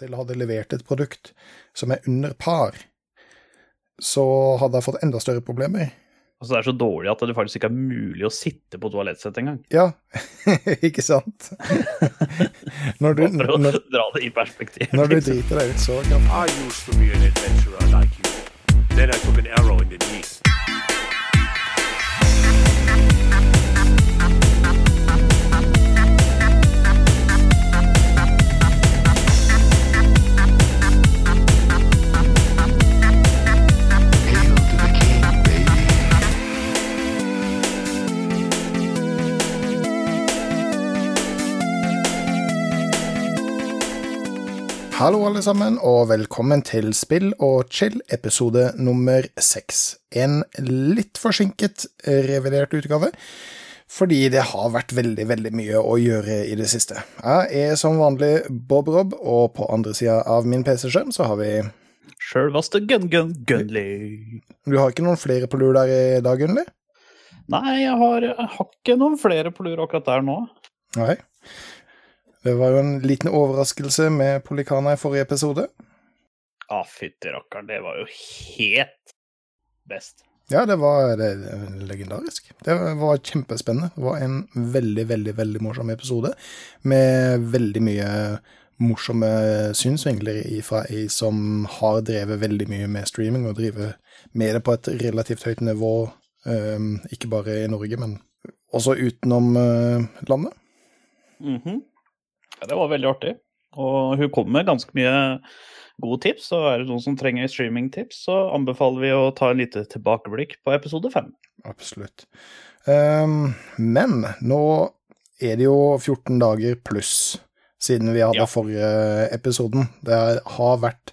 til hadde levert et produkt som er under par, så hadde jeg fått enda større problemer. Altså det er så dårlig at det faktisk ikke er mulig å sitte på toalettsett engang. Ja, ikke sant? når, du, For å når, dra det i perspektiv. når du driter deg ut så kan Hallo, alle sammen, og velkommen til Spill og chill, episode nummer seks. En litt forsinket, revidert utgave, fordi det har vært veldig, veldig mye å gjøre i det siste. Jeg er som vanlig Bob Rob, og på andre sida av min PC-skjerm så har vi Sjølvaste Gun-Gun-Gunley. Du har ikke noen flere på lur der i dag, Gunley? Nei, jeg har, jeg har ikke noen flere på lur akkurat der nå. Nei. Det var jo en liten overraskelse med Polikana i forrige episode. Å, fytti rakkeren, det var jo helt best. Ja, det var det, legendarisk. Det var kjempespennende. Det var en veldig, veldig veldig morsom episode med veldig mye morsomme synsvinkler fra ei som har drevet veldig mye med streaming, og driver med det på et relativt høyt nivå, ikke bare i Norge, men også utenom eh, landet. Mhm. Ja, det var veldig artig. Og hun kom med ganske mye gode tips, og er det noen som trenger streamingtips, så anbefaler vi å ta en lite tilbakeblikk på episode fem. Absolutt. Um, men nå er det jo 14 dager pluss siden vi hadde Ja. forrige episoden. Det har vært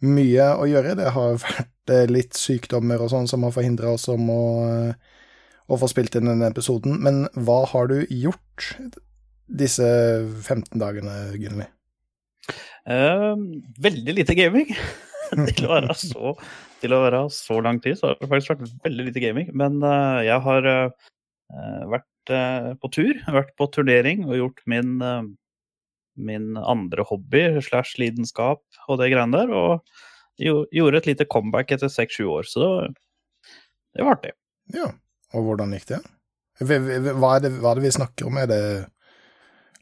mye å gjøre. Det har vært eh, litt sykdommer og sånn som har forhindra oss om å, eh, å få spilt inn denne episoden. Men hva har du gjort disse 15 dagene, Gunnli? Uh, veldig lite gaming. til, å så, til å være så lang tid, så har det faktisk vært veldig lite gaming. Men uh, jeg har uh, vært eh, på tur, vært på turnering og gjort min, min andre hobby slash lidenskap og det greiene der. Og jo, gjorde et lite comeback etter seks-sju år, så det var, det var artig. Ja, og hvordan gikk det? Hva er det, hva er det vi snakker om? Er det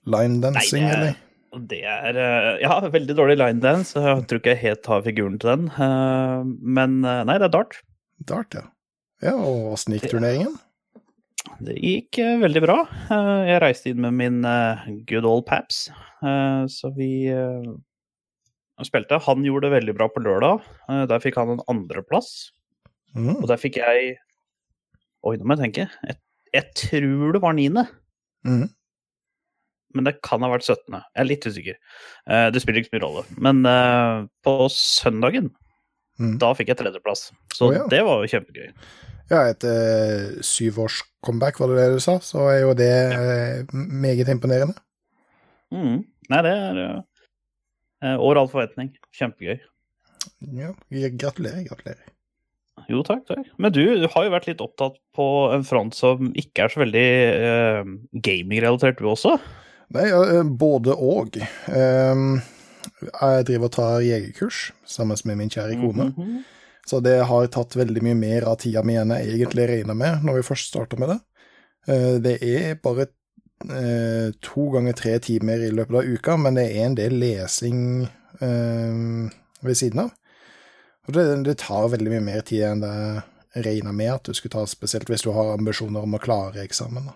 line dancing, Nei, det er- eller? Det er eh, Ja, veldig dårlig line dance. Jeg tror ikke jeg helt har figuren til den. Eh, Men eh, nei, det er dart. Dart, ja. Ja, og åssen gikk turneringen? Det gikk veldig bra. Jeg reiste inn med min good old paps, så vi spilte. Han gjorde det veldig bra på lørdag. Der fikk han en andreplass. Mm. Og der fikk jeg Oi, nå må jeg tenke. Jeg, jeg tror det var niende. Mm. Men det kan ha vært 17. Jeg er litt usikker. Eh, det spiller ikke så mye rolle. Men eh, på søndagen, Mm. da fikk jeg tredjeplass. Så oh, ja. det var jo kjempegøy. Ja, etter syvårs comeback, var det det du sa, så er jo det ja. meget imponerende. Mm. Nei, det er uh, over all forventning. Kjempegøy. Ja, gratulerer, gratulerer. Jo, takk, takk. Men du, du har jo vært litt opptatt på en front som ikke er så veldig uh, gaming-relatert, du også? Nei, eh, både og. Ehm, jeg driver og tar jegerkurs sammen med min kjære kone. Mhm. Så det har tatt veldig mye mer av tida mi enn jeg egentlig regna med når vi først starta med det. Eh, Det er bare eh, to ganger tre timer i løpet av uka, men det er en del lesing eh, ved siden av. Og det, det tar veldig mye mer tid enn det regna med at du skulle ta, spesielt hvis du har ambisjoner om å klare eksamen. da.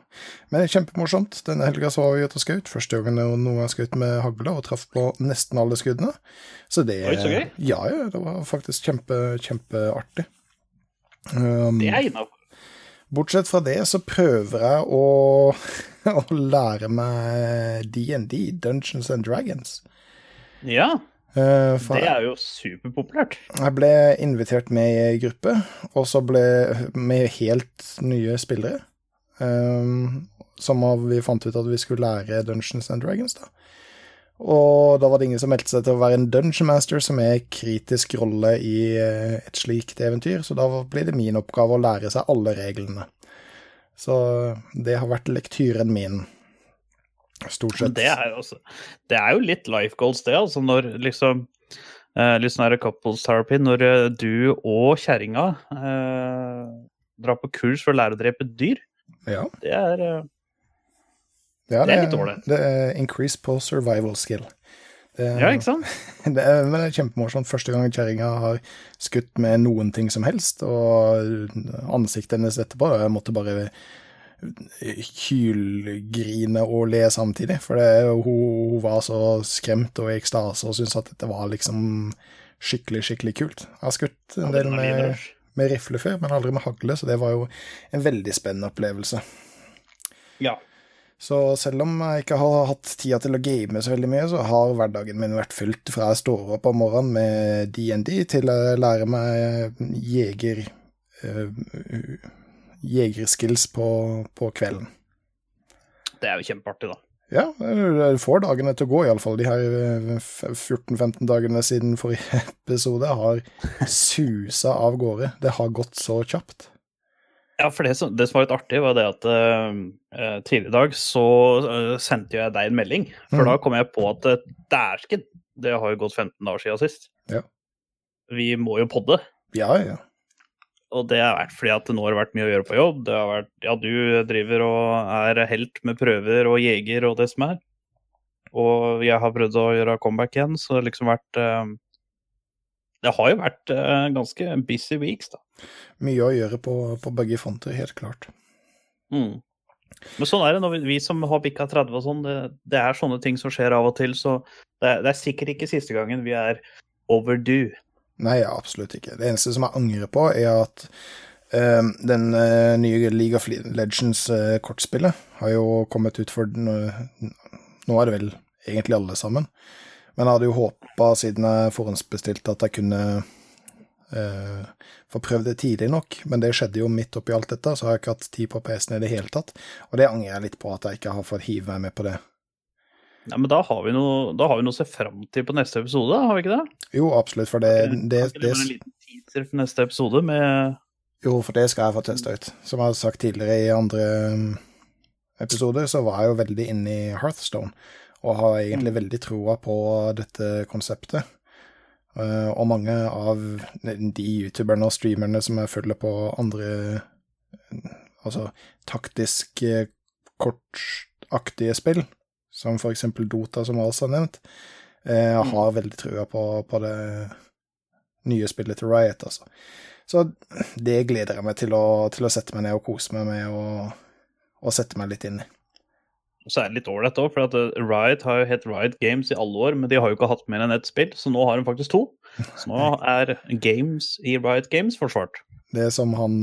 Men det er kjempemorsomt. Denne helga så var vi ute og skjøt. Første gangen jeg noen gang skjøt med hagle, og traff på nesten alle skuddene. Så det Oi, så gøy. Ja, ja, det var faktisk kjempe, kjempeartig. Um, Det er innafor. Bortsett fra det så prøver jeg å, å lære meg DND, Dungeons and Dragons. Ja, det er jo superpopulært. jeg ble invitert med i ei gruppe, og så ble med helt nye spillere. Um, som vi fant ut at vi skulle lære Dungeons and Dragons, da. Og da var det ingen som meldte seg til å være en dungeon master, som er kritisk rolle i eh, et slikt eventyr, så da blir det min oppgave å lære seg alle reglene. Så det har vært lektyren min. Stort sett. det er, også, det er jo litt life goals, det. altså Når liksom eh, Litt sånn her couples therapy. Når eh, du og kjerringa eh, drar på kurs for å lære å drepe dyr. Ja, Det er eh, ja, det er litt dårlig. Det er increase på survival skill. Det, Ja, ikke sant? Det er, men det er kjempemorsomt. Første gang kjerringa har skutt med noen ting som helst, og ansiktet hennes etterpå Jeg måtte bare hylgrine og le samtidig, for det, hun, hun var så skremt og i ekstase og syntes at dette var liksom skikkelig, skikkelig kult. Jeg har skutt en del med, med rifle før, men aldri med hagle, så det var jo en veldig spennende opplevelse. Ja. Så selv om jeg ikke har hatt tida til å game så veldig mye, så har hverdagen min vært fylt fra jeg står opp om morgenen med DND til jeg lærer meg jeger eh, jegerskills på, på kvelden. Det er jo kjempeartig, da. Ja, du får dagene til å gå, iallfall. De her eh, 14-15 dagene siden forrige episode har susa av gårde. Det har gått så kjapt. Ja, for det som, det som var litt artig, var det at eh, eh, tidligere i dag så uh, sendte jeg deg en melding. For mm. da kom jeg på at uh, dæsken, det har jo gått 15 dager siden sist. Ja. Vi må jo podde. Ja, ja. Og det har vært fordi at nå har det vært mye å gjøre på jobb. Det har vært, ja, du driver og er helt med prøver og jeger og det som er. Og jeg har prøvd å gjøre comeback igjen, så det har liksom vært eh, Det har jo vært eh, ganske busy weeks, da. Mye å gjøre på, på begge fronter, helt klart. Mm. Men sånn er det når vi, vi som har bikka 30 og sånn. Det, det er sånne ting som skjer av og til, så det er, det er sikkert ikke siste gangen vi er overdue. Nei, absolutt ikke. Det eneste som jeg angrer på, er at uh, den uh, nye League of Legends-kortspillet har jo kommet ut for Nå, nå er det vel egentlig alle sammen. Men jeg hadde jo håpa, siden jeg forhåndsbestilte, at jeg kunne eh, få prøvd det tidlig nok. Men det skjedde jo midt oppi alt dette, så har jeg ikke hatt tid på PC-en i det hele tatt. Og det angrer jeg litt på, at jeg ikke har fått hive meg med på det. Ja, men da har, vi noe, da har vi noe å se fram til på neste episode, har vi ikke det? Jo, absolutt, for det, det, det det en liten teaser for neste episode med Jo, for det skal jeg få testa ut. Som jeg har sagt tidligere i andre um, episoder, så var jeg jo veldig inne i Hearthstone, og har egentlig veldig troa på dette konseptet. Eh, og mange av de youtuberne og streamerne som jeg følger på andre Altså taktisk eh, kortaktige spill, som for eksempel Dota, som vi også har nevnt, eh, jeg har veldig trua på, på det nye spillet til Riot, altså. Så det gleder jeg meg til å, til å sette meg ned og kose meg med og, og sette meg litt inn i. Så er det litt ålreit òg, for at eh, Riot har jo hett Riot Games i alle år, men de har jo ikke hatt mer enn ett spill, så nå har de faktisk to. Så nå er Games i Riot Games forsvart. Det er som han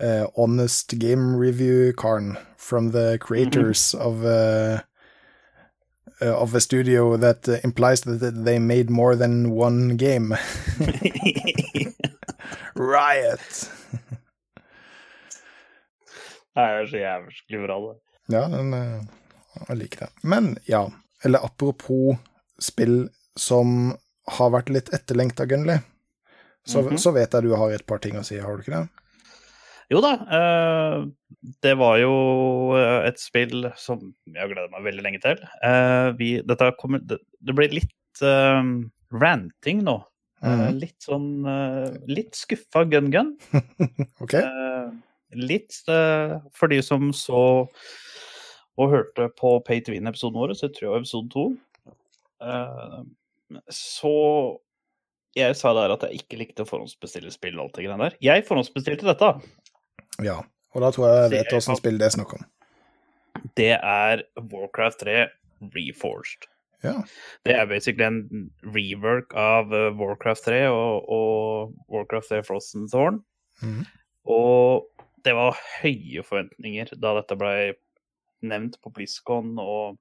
eh, Honest Game review, Karn, from the creators of uh, uh, of a studio that implies that they made more than one game. Riot! Det er så jævlig bra, det. Ja, den, jeg liker det. Men ja, eller apropos spill som har vært litt etterlengta, Gunnli, så, Mhm. så vet jeg du har et par ting å si, har du ikke det? Jo da, eh, det var jo eh, et spill som jeg har gledet meg veldig lenge til. Eh, vi, kommer, det, blir litt ranting nå. Mhm. litt sånn Litt skuffa gun-gun. okay. Litt for de som så og hørte på Pay to Win-episoden vår, så jeg tror det var episode to. Så jeg sa der at jeg ikke likte å forhåndsbestille spill og alt det greiene der. Jeg forhåndsbestilte dette. Ja. Og da tror jeg jeg vet åssen spill det er snakk om. Det er Warcraft 3 Reforged. Ja. Det er basically en rework av eh, Warcraft 3 og, og Warcraft 3 Frozen Thorn. Mm. Og det var høye forventninger da dette ble nevnt på BlizzCon og,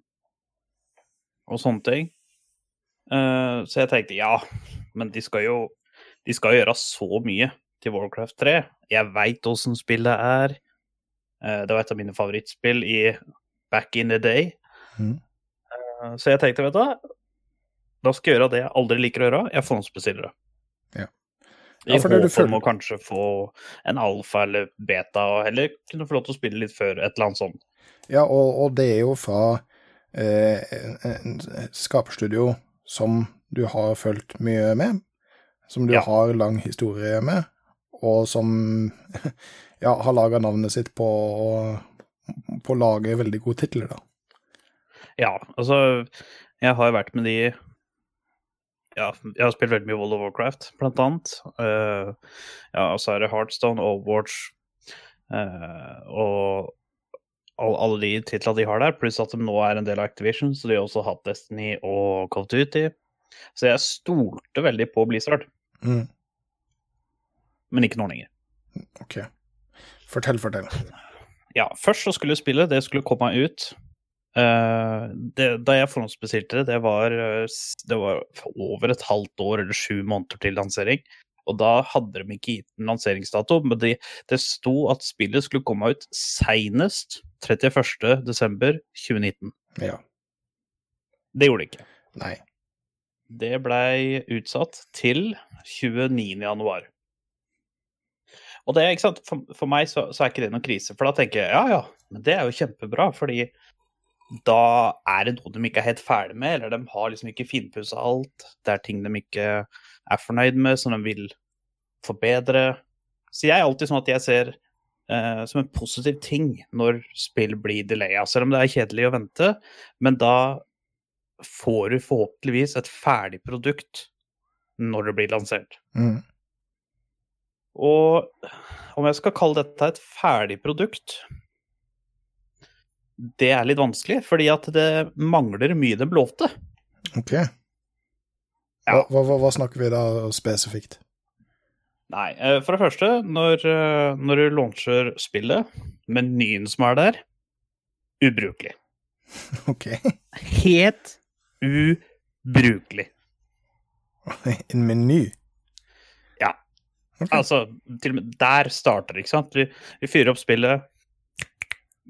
og sånne ting. Uh, så jeg tenkte ja, men de skal jo de skal gjøre så mye til Warcraft 3. Jeg veit åssen spillet er. Eh, det var et av mine favorittspill i back in the day. Mhm. Eh, så jeg tenkte, vet du da skal jeg gjøre det jeg aldri liker å gjøre. Jeg forhåndsbestiller det. I Ja, det du håp om å kanskje få en alfa eller beta, og heller kunne få lov til å spille litt før et eller annet sånt. Ja, og, og det er jo fra eh, skaperstudio som du har fulgt mye med, som du Ja. har lang historie med, og som ja, har laga navnet sitt på, på å lage veldig gode titler, da. Ja, altså Jeg har vært med de Ja, jeg har spilt veldig mye World of Warcraft, blant annet. Uh, ja, og så er det Heartstone, Overwatch uh, og all, alle de titlene de har der, pluss at de nå er en del av Activision, så de har også hatt Destiny og Call of Duty. Så jeg stolte veldig på Blizzard, Mm, men ikke nå lenger. OK. Fortell, fortell. Ja, først så skulle spillet, det skulle komme ut Uh, det, Da jeg forhåndsbestilte det, det var, eh, det var over et halvt år eller sju måneder til lansering. Og da hadde de ikke gitt en lanseringsdato, men det, det sto at spillet skulle komme ut seinest 31.12.2019. Ja. Det gjorde det ikke. Nei. Det blei utsatt til 29.1. Og det, ikke sant? For, for meg så, så er ikke det noen krise, for da tenker jeg ja ja, men det er jo kjempebra, fordi da er det noe de ikke er helt ferdig med, eller de har liksom ikke finpussa alt. Det er ting de ikke er fornøyd med, som de vil forbedre. Så jeg er alltid sånn at jeg ser eh, som en positiv ting når spill blir delaya, selv om det er kjedelig å vente. Men da får du forhåpentligvis et ferdig produkt når det blir lansert. Mm. Og om jeg skal kalle dette et ferdig produkt Det er litt vanskelig, fordi at det mangler mye det blåte. OK. Hva, hva, hva, hva snakker vi da spesifikt? Nei, eh, for det første, når, eh, når du launcher spillet, menyen som er der, ubrukelig. OK. Helt ubrukelig. En meny? Ja. Ok. Altså, til og med der starter det, ikke sant? Vi, vi fyrer opp spillet,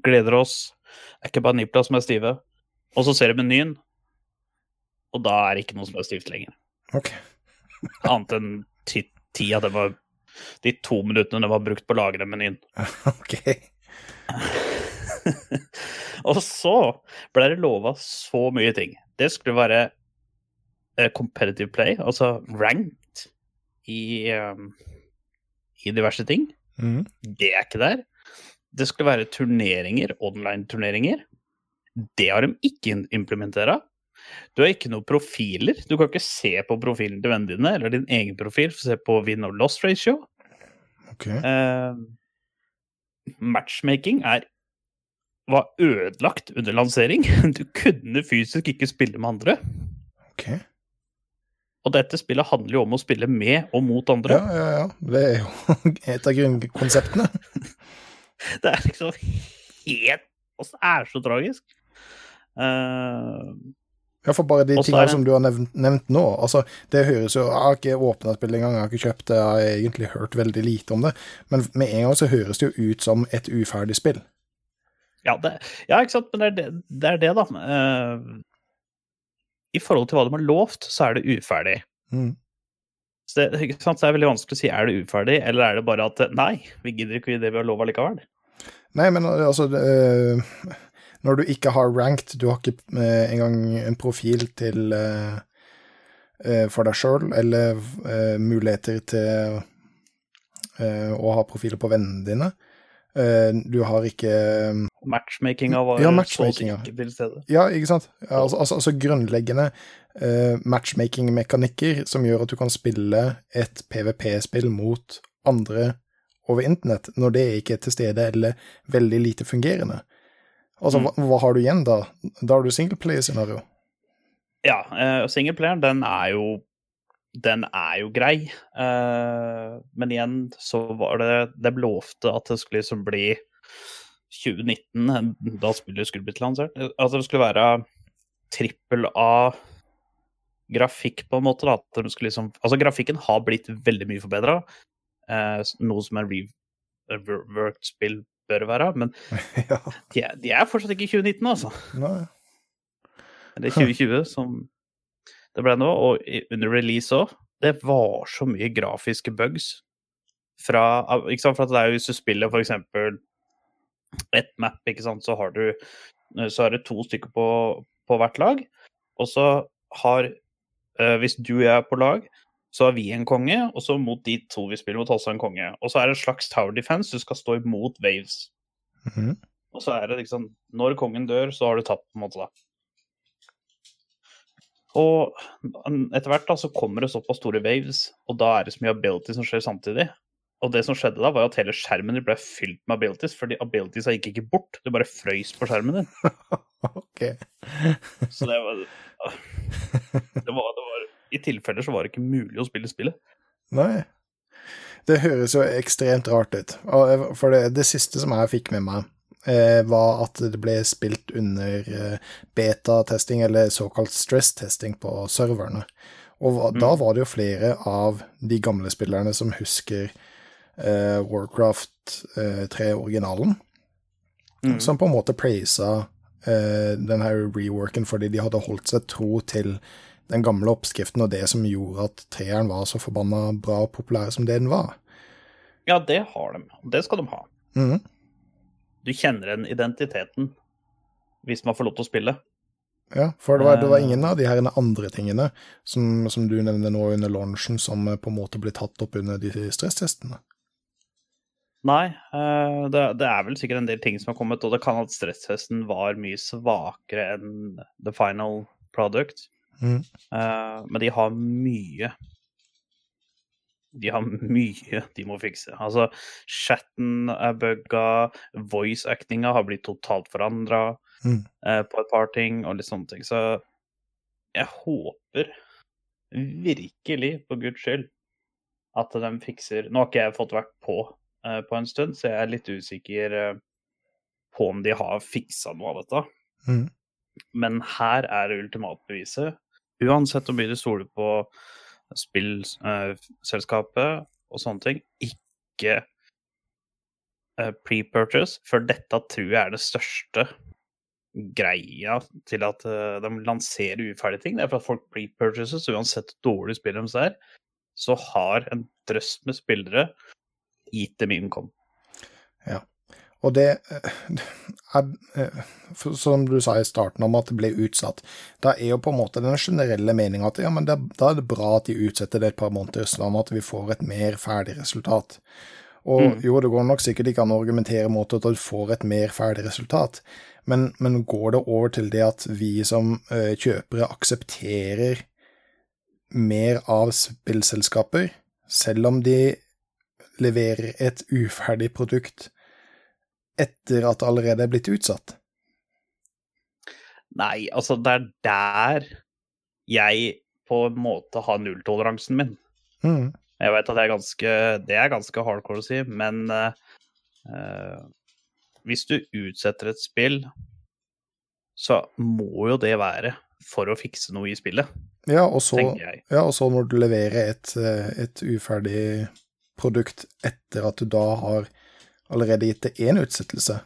gleder oss. Det er ikke bare nipla som er stive. Og så ser du menyen, og da er det ikke noe som er stivt lenger. OK. Annet enn tida ti det var de to minuttene det var brukt på å lagre menyen. OK. og så ble det lova så mye ting. Det skulle være eh, competitive play, altså ranked i, um, i diverse ting. Mm. Det er ikke der. Det skulle være turneringer, online-turneringer. Det har de ikke implementert. Du har ikke noen profiler. Du kan ikke se på profilen til vennene dine eller din egen profil for å se på win or loss ratio. Okay. Eh, matchmaking er var ødelagt under lansering. Du kunne fysisk ikke spille med andre. ok. Og dette spillet handler jo om å spille med og mot andre. Ja, ja, ja. Det er jo et av grunnkonseptene. Det er liksom helt Og det er så tragisk. Uh, Ja, for bare de tingene det- som du har nevnt, nevnt nå, altså, det høres jo Jeg har ikke åpna spillet engang, jeg har ikke kjøpt det, jeg har egentlig hørt veldig lite om det, men med en gang så høres det jo ut som et uferdig spill. ja, det, ja, ikke sant, men det er det, det, er det da. Eh, I forhold til hva de har lovt, så er det uferdig. Mm. Så det, så det er veldig vanskelig å si er det uferdig, eller er det bare at nei, vi gidder ikke det vi har lova likevel. Nei, men altså det, øh, Når du ikke har ranked, du har ikke øh, engang en profil til for deg sjøl, eller muligheter til å ha profiler på vennene dine. Øh, du har ikke Matchmakinga var Ja, matchmakinga. ikke til stede. Ja, ikke sant? Altså, altså, altså grunnleggende uh, matchmaking-mekanikker som gjør at du kan spille et PVP-spill mot andre over internett, når det ikke er til stede eller veldig lite fungerende. Altså, hva, hva har du igjen da? Da har du singleplayer-scenario. Ja, uh, singleplayeren, den er jo den er jo grei. Uh, men igjen så var det De lovte at det skulle liksom bli 2019, da spillet skulle blitt lansert. At det skulle være trippel A-grafikk, på en måte. da, at de skulle liksom, Altså grafikken har blitt veldig mye forbedra, noe som en reworked spill bør være. Men ja. de er, de er fortsatt ikke 2019, altså. Nei. Det er 2020, som det ble nå. Og under release òg. det var så mye grafiske bugs fra ikke sant, for at det er jo Hvis du spiller eksempel ett map, ikke sant, så har du så er det to stykker på, på hvert lag. Og så har eh, Hvis du og jeg er på lag, så har vi en konge, og så mot de to vi spiller mot, også en konge. Og så er det en slags tower defense, du skal stå imot waves. Mhm. Og så er det liksom Når kongen dør, så har du tapt, på en måte, da. Og etter hvert da, så kommer det såpass store waves, og da er det så mye ability som skjer samtidig. Og det som skjedde da, var at hele skjermen din ble fylt med abilities, fordi abilities gikk ikke bort, du bare frøys på skjermen din. Ok. Så det var, det var, det var I tilfeller så var det ikke mulig å spille spillet. Nei. Det høres jo ekstremt rart ut. For det, det siste som jeg fikk med meg, var at det ble spilt under eh, beta-testing, eller såkalt stress-testing, på serverne. Og da var det jo flere av de gamle spillerne som husker eh, Warcraft eh, 3-originalen, Mm. som på en måte praisa eh, den her reworken fordi de hadde holdt seg tro til den gamle oppskriften og det som gjorde at treeren var så forbanna bra og populær som det den var. Ja, det har de. Det skal de ha. Mhm. Du kjenner igjen identiteten hvis man får lov til å spille. Ja, for det var, det var Eh. ingen av de her andre tingene som, som du nevner nå under launchen, som eh, på en måte blir tatt opp under de stresstestene. Nei, eh, det, det er vel sikkert en del ting som har kommet, og det kan at stresstesten var mye svakere enn the final product. Eh, men de har mye De har mye de må fikse. Altså, chatten er bugga, voice-actinga har blitt totalt forandra Mhm. på et par ting, og litt sånne ting. Så jeg håper virkelig, for guds skyld, at de fikser Nå har ikke jeg fått vært på eh, på en stund, så jeg er litt usikker eh, på om de har fiksa noe av dette. Mm. Men her er det ultimatbeviset. Uansett hvor mye du stoler på spillselskapet og sånne ting, ikke eh, pre-purchase, for dette tror jeg er det største greia til at eh, de lanserer uferdige ting. Det er for at folk pre-purchases, uansett hvor dårlig spill de er, så har en drøss med spillere gitt dem income. Og det eh, er, eh, Som du sa i starten om at det ble utsatt, da er jo på en måte den generelle meninga at ja, men det, da er det bra at de utsetter det et par måneder, sånn at vi får et mer ferdig resultat. Og Mm. jo, det går nok sikkert ikke an å argumentere mot at du får et mer ferdig resultat, men, men går det over til det at vi som eh, kjøpere aksepterer mer av spillselskaper, selv om de leverer et uferdig produkt etter at det allerede er blitt utsatt? Nei, altså det er der jeg på en måte har nulltoleransen min. Mm. Jeg vet at det er ganske, det er ganske hardcore å si, men eh, hvis du utsetter et spill, så må jo det være for å fikse noe i spillet, Ja, og så, ja, og så når du leverer et, eh, et uferdig produkt etter at du da har allerede gitt det én utsettelse,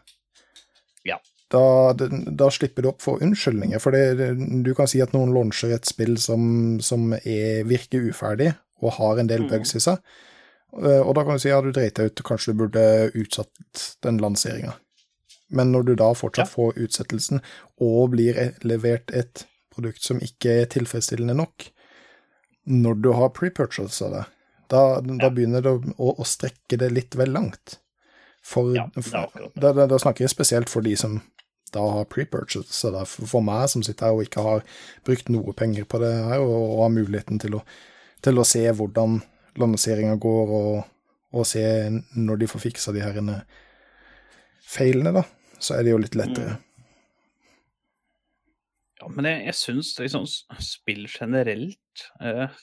Ja. da, da slipper du opp for unnskyldninger. For det, du kan si at noen launcher et spill som, som er, virker uferdig, og har en del mm. bugs i seg. Eh, Og da kan du si ja, du dreit deg ut, kanskje du burde utsatt den lanseringa. Men når du da fortsatt Ja. får utsettelsen, og blir e- levert et produkt som ikke er tilfredsstillende nok, når du har pre-purchase av det, da, da Ja. begynner det å, å strekke det litt vel langt. For, Ja, da, da, da snakker jeg spesielt for de som da har pre-purchase. For, meg som sitter her og ikke har brukt noe penger på det her, og, og har muligheten til å, til å se hvordan lanseringa går, og, og se når de får fiksa de her feilene, da, så er det jo litt lettere. Ja, men jeg, jeg syns liksom spill generelt eh,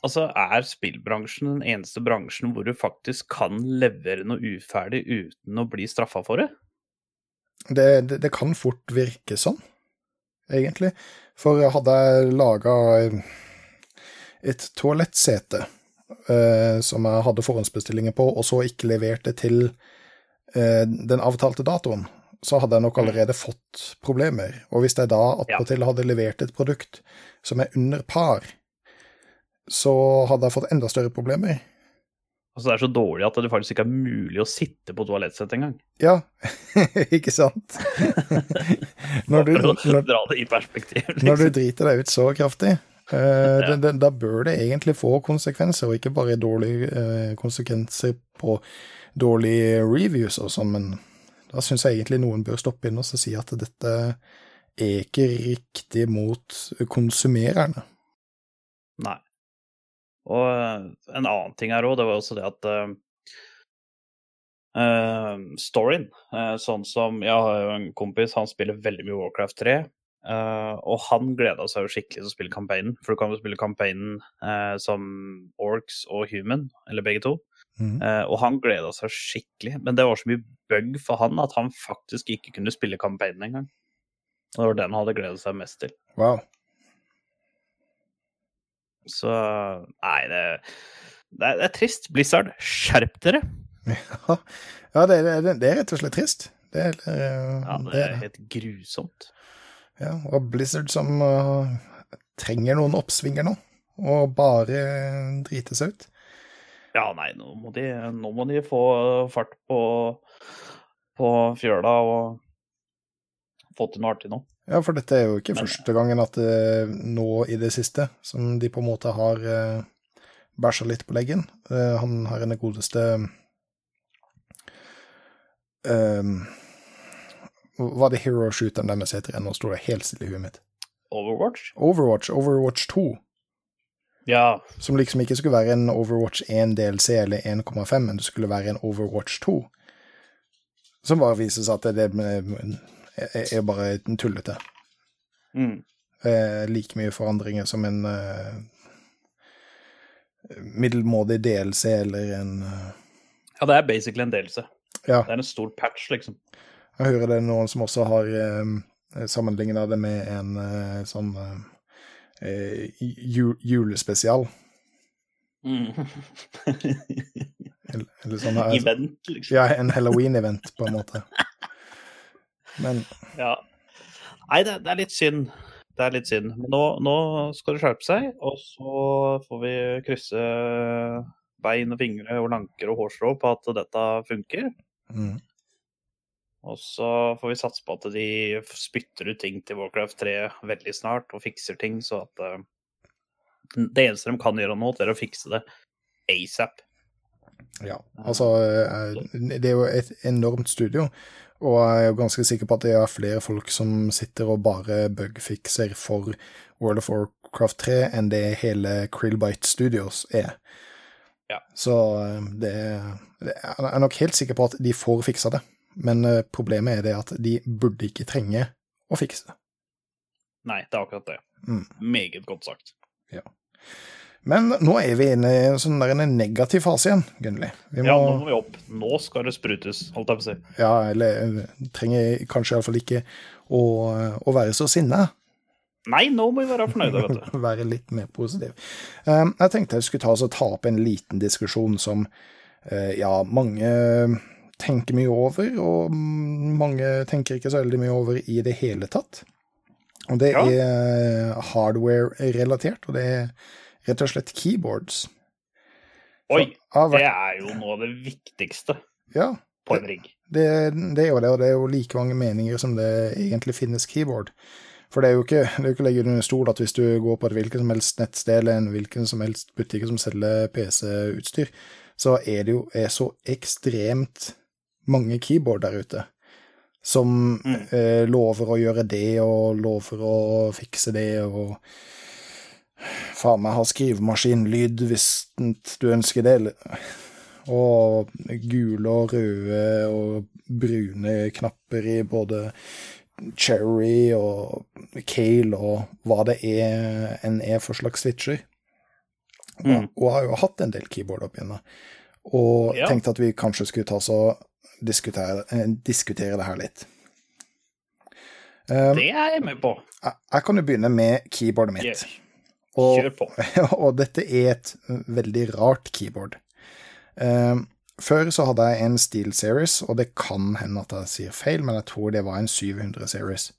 Altså, er spillbransjen den eneste bransjen hvor du faktisk kan levere noe uferdig uten å bli straffa for det? Det, det, det kan fort virke sånn, egentlig. For hadde jeg laga et toalettsete eh, som jeg hadde forhåndsbestillinger på, og så ikke levert det til eh, den avtalte datoen, så hadde jeg nok allerede fått problemer. Og hvis jeg da attpåtil hadde levert et produkt som er under par, så hadde jeg fått enda større problemer. Altså, det er så dårlig at det faktisk ikke er mulig å sitte på toalettsettet engang. Ja, ikke sant? når, du, når, perspektiv. når du Liksom. driter deg ut så kraftig, uh, ja. da, da bør det egentlig få konsekvenser, og ikke bare dårlige uh, konsekvenser på dårlige reviews og sånn, men da syns jeg egentlig noen bør stoppe inn og si at dette er ikke riktig mot konsumererne. Og eh, en annen ting her òg, det var også det at eh, storyen uh, Sånn som Jeg har jo en kompis, han spiller veldig mye Warcraft 3. Uh, og han gleda seg jo skikkelig til å spille campaignen, for du kan jo spille campaignen som orcs og human, eller begge to. Mm. Og han gleda seg skikkelig, men det var så mye bug for han at han faktisk ikke kunne spille campaignen engang. Og det var den han hadde gleda seg mest til. Wow. Så nei, det, det, er, det er trist. Blizzard, skjerp dere! Ja, ja det, det, det er rett og slett trist. Det er, eh, Ja, det er er, helt grusomt. ja, og Blizzard som uh, trenger noen oppsvinger nå, og bare drite seg ut. Ja, nei, nå må de, nå må de få fart på, på fjøla og få til noe artig nå. Ja, for dette er jo ikke første gangen at uh, nå i det siste som de på en måte har uh, bæsja litt på leggen. Uh, han har en godeste um, Hva det hero-shooteren deres heter igjen? Nå står det helt stille i huet mitt. Overwatch? Overwatch, Overwatch 2, Ja. som liksom ikke skulle være en Overwatch 1 DLC eller 1,5, men det skulle være en Overwatch 2. Som bare viser seg at det, det er bare tullete. Mm. eh, like mye forandringer som en eh, middelmådig DLC eller en eh, Ja, det er basically en delelse. Ja, Det er en stor patch, liksom. jeg hører det er noen som også har eh, sammenligna det med en eh, sånn eh, ju julespesial. Mm. Eller, eller sånn Event, liksom. Ja, en halloween-event, på en måte. Men Ja. Nei, det, det er litt synd. Det er litt synd. Men nå, nå skal det skjerpe seg, og så får vi krysse bein og fingre og lanker og hårstrå på at dette funker. mm, Og så får vi satse på at de spytter ut ting til Warcraft 3 veldig snart, og fikser ting, så at uh, Det eneste de kan gjøre nå, er å fikse det asap. ja. Altså, eh, det er jo et enormt studio, og jeg er jo ganske sikker på at det er flere folk som sitter og bare bugfikser for World of Warcraft 3 enn det hele Krillbite Studios er. Ja. Så eh, det, det Jeg er nok helt sikker på at de får fiksa det, men eh, problemet er det at de burde ikke trenge å fikse det. Nei, det er akkurat det. Mm. Meget godt sagt. Men nå er vi inne i en sånn der en negativ fase igjen, Gunnli. Må, Ja, nå må vi opp. Nå skal det sprutes, holdt jeg på å si. ja, eller eh, trenger kanskje iallfall ikke å, å være så sinna. Nei, nå må vi være fornøyde, vet du. være litt mer positiv. Um, jeg tenkte jeg skulle ta, og ta opp en liten diskusjon som eh, ja, mange tenker mye over, og mange tenker ikke så veldig mye over i det hele tatt. Og det Ja. er hardware-relatert, og det er rett og slett keyboards. Oi, Har det er jo noe av det viktigste ja, på en rigg. det, det er jo det, og det er jo like mange meninger som det egentlig finnes keyboard. For det er jo ikke, det å legge under stol at hvis du går på et hvilket som helst nettsted eller en hvilken som helst butikk som selger PC-utstyr, så er det jo er så ekstremt mange keyboard der ute som Mm. eh, lover å gjøre det og lover å fikse det og faen meg ha skrivemaskinlyd hvis du ønsker det. eller- Og gule og røde og brune knapper i både cherry og kale og hva det er en er for slags switcher. Mm. og har jo hatt en del keyboard opp igjen. Og Ja. tenkte at vi kanskje skulle ta og diskutere, eh, diskutere det her litt. Um, Det er jeg med på. jeg, jeg kan jo begynne med keyboardet mitt. Yes. Og, Kjør på. og dette er et veldig rart keyboard. Uh, før så hadde jeg en Steel Series, og det kan hende at jeg sier feil, men jeg tror det var en 700 Series.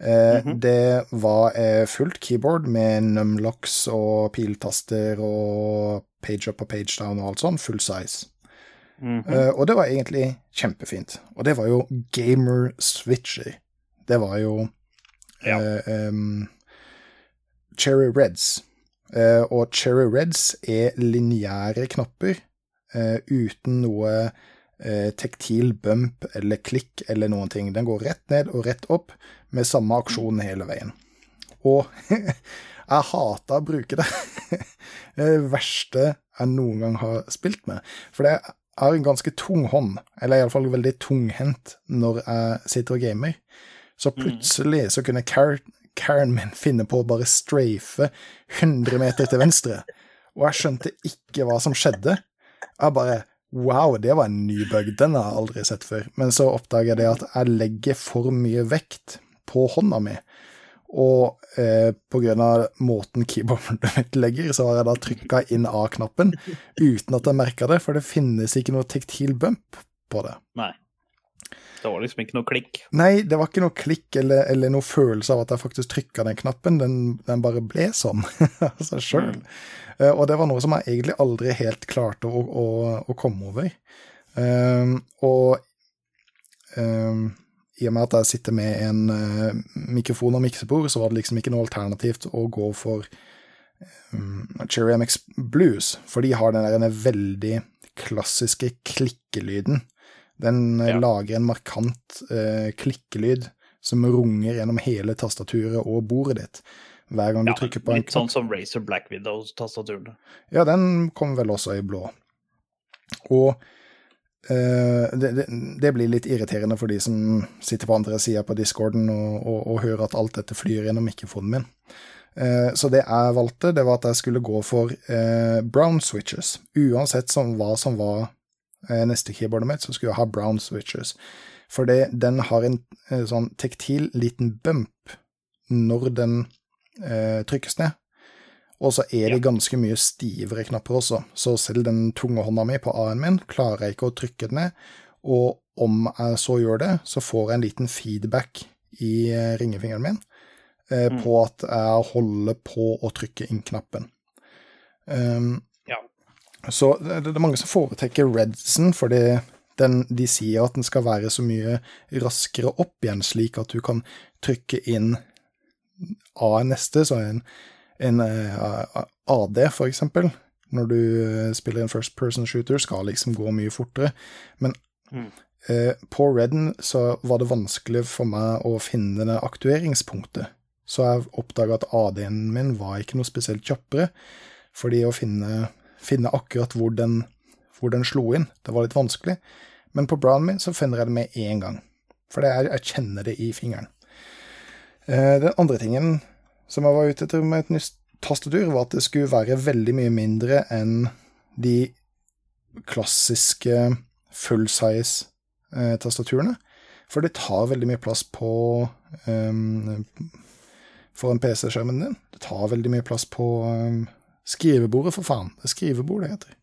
Uh, mm -hmm. Det var uh, fullt keyboard med numlocks og piltaster og page up og page down og alt sånn, full size. Mhm. Eh, og det var egentlig kjempefint. Og det var jo gamer switcher. Det var jo Ja. em, Cherry Reds. Eh, og Cherry Reds er lineære knapper eh, uten noe eh, tektil bump eller klikk eller noen ting. Den går rett ned og rett opp med samme aksjon hele veien. Og jeg hater å bruke det. det verste jeg noen gang har spilt med. For det har en ganske tung hånd, eller iallfall veldig tunghendt, når jeg sitter og gamer. Så plutselig så kunne Karen, min finne på å bare strafe 100 meter til venstre. Og jeg skjønte ikke hva som skjedde. Jeg bare Wow, det var en ny bug. Den har jeg aldri sett før. Men så oppdager jeg det at jeg legger for mye vekt på hånda mi. Og eh, av måten keyboardet mitt legger, så har jeg da trykka inn A-knappen uten at jeg merka det, for det finnes ikke noe tektil bump på det. Nei. Det var liksom ikke noe klikk. Nei, det var ikke noe klikk eller, eller noe følelse av at jeg faktisk trykka den knappen, den, den bare ble sånn av seg sjøl. og det var noe som jeg egentlig aldri helt klarte å, å, å komme over. Um, og um, i og med at jeg sitter med en uh, mikrofon og miksebord, så var det liksom ikke noe alternativt å gå for um, Cherry MX Blues, for de har den der veldig klassiske klikkelyden. Den eh, Ja. lager en markant eh, klikkelyd som runger gjennom hele tastaturet og bordet ditt. Hver gang du Ja, trykker på en litt sånn som Razer Black Widow-tastaturene. ja, den kommer vel også i blå. Og eh, det, det, det blir litt irriterende for de som sitter på andre sida på discorden og, og, og hører at alt dette flyr gjennom mikrofonen min. Eh, så det jeg valgte, det var at jeg skulle gå for eh, brown switches. Uansett som hva som var neste keyboardet mitt, så skulle jeg ha brown switches. Fordi den har en eh, sånn tektil liten bump når den eh, trykkes ned. Og så er det ganske mye stivere knapper også, så selv den tunge hånda mi på A-en min klarer jeg ikke å trykke den ned. Og om jeg så gjør det, så får jeg en liten feedback i eh, ringefingeren min eh, Mm. på at jeg holder på å trykke inn knappen. Um. Så det, er mange som foretrekker Redsen, fordi den, de sier at den skal være så mye raskere opp igjen, slik at du kan trykke inn A neste, så en, en eh, AD, for eksempel, når du eh, spiller en first person shooter, skal liksom gå mye fortere. Men Mm. eh, på Redden så var det vanskelig for meg å finne det aktueringspunktet. Så jeg oppdaga at AD-en min var ikke noe spesielt kjappere, fordi å finne, finne akkurat hvor den, hvor den slo inn, det var litt vanskelig. Men på Brown min så finner jeg det med en gang, for er, jeg kjenner det i fingeren. Eh, Den andre tingen som jeg var ute etter med et nytt tastatur, var at det skulle være veldig mye mindre enn de klassiske full size eh. For det tar veldig mye plass på um, foran PC-skjermen din. Det tar veldig mye plass på um, skrivebordet, for faen. Det er skrivebord det heter.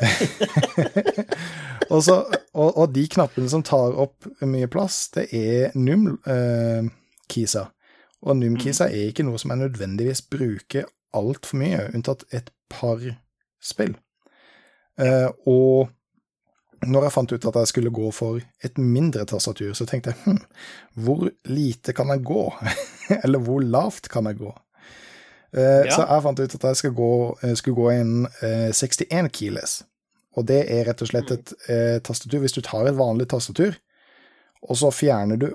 og, så, og, og de knappene som tar opp mye plass, det er num-kisa. og num-kisa er ikke noe som jeg nødvendigvis bruker altfor mye, unntatt et par spill. Eh, og når jeg fant ut at jeg skulle gå for et mindre tastatur, så tenkte jeg hm, hvor lite kan jeg gå? Eller hvor lavt kan jeg gå? Eh, Ja. Så jeg fant ut at jeg skulle gå, eh, skulle gå inn uh, 61 keyless. Og det er rett og slett et uh, tastatur. Hvis du tar et vanlig tastatur, og så fjerner du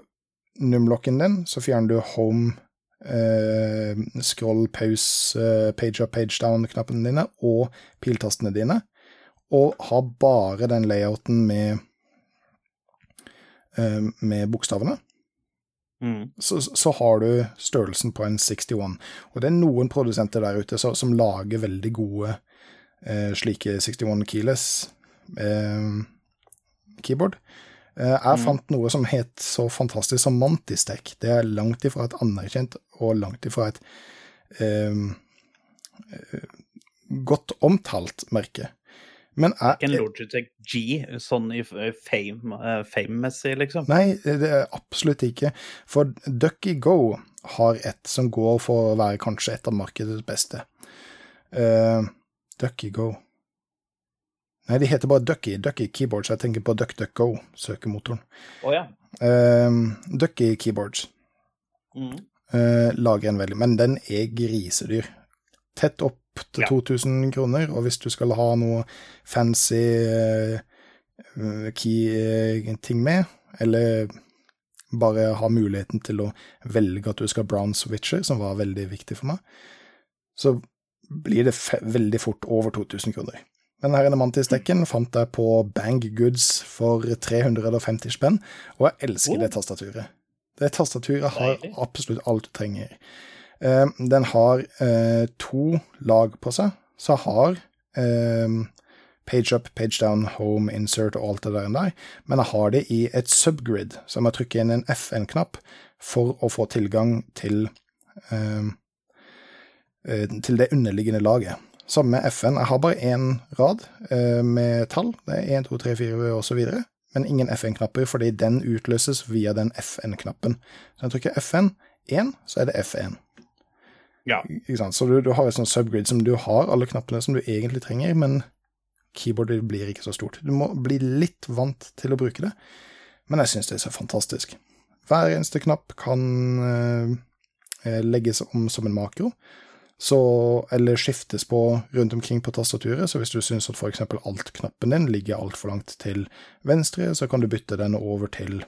numlocken din, så fjerner du home, eh, scroll, pause, eh, page up, page down-knappene dine og piltastene dine, og har bare den layouten med, eh, med bokstavene, Mm. så, så har du størrelsen på en 61. Og det er noen produsenter der ute så, som lager veldig gode eh, slike 61 keyless eh, keyboard. Eh, jeg Mm. fant noe som het så fantastisk som Mantistek. Det er langt ifra et anerkjent og langt ifra et eh, eh, godt omtalt merke. Men er, Ikke en Logitech G sånn i fame-messig, fame-messig, liksom. Nei, det er absolutt ikke. For Ducky Go har et som går for å være kanskje et av markedets beste. Uh, Ducky Go Nei, de heter bare Ducky. Ducky Keyboards. Jeg tenker på DuckDuckGo, søkemotoren. Oh, ja. Uh, Ducky Keyboards Mm. uh, lager en veldig Men den er grisedyr. Tett opp til Ja. 2000 kroner, og hvis du skal ha noe fancy uh, key-ting med, eller bare ha muligheten til å velge at du skal brown switcher, som var veldig viktig for meg, så blir det veldig fort over 2000 kroner. Men her ene Mantis-dekken fant jeg på Bang Goods for 350 spenn, og jeg elsker det tastaturet. Det tastaturet har absolutt alt du trenger. Eh, den har eh, to lag på seg, så har eh, page up, page down, home, insert og alt det der, der. men jeg har det i et subgrid, så jeg må trykke inn en FN-knapp for å få tilgang til eh, eh, til det underliggende laget. Samme FN. Jeg har bare én rad eh, med tall. Det er 1, 2, 3, 4 og så videre. Men ingen FN-knapper, fordi den utløses via den FN-knappen. Så jeg trykker FN1, så er det F1. Ja. Så du, du har et sånt subgrid som du har alle knappene som du egentlig trenger, men keyboardet blir ikke så stort. Du må bli litt vant til å bruke det, men jeg syns det er så fantastisk. Hver eneste knapp kan eh, legges om som en makro, så, eller skiftes på rundt omkring på tastaturet. Så hvis du syns at f.eks. alt-knappen din ligger altfor langt til venstre, så kan du bytte den over til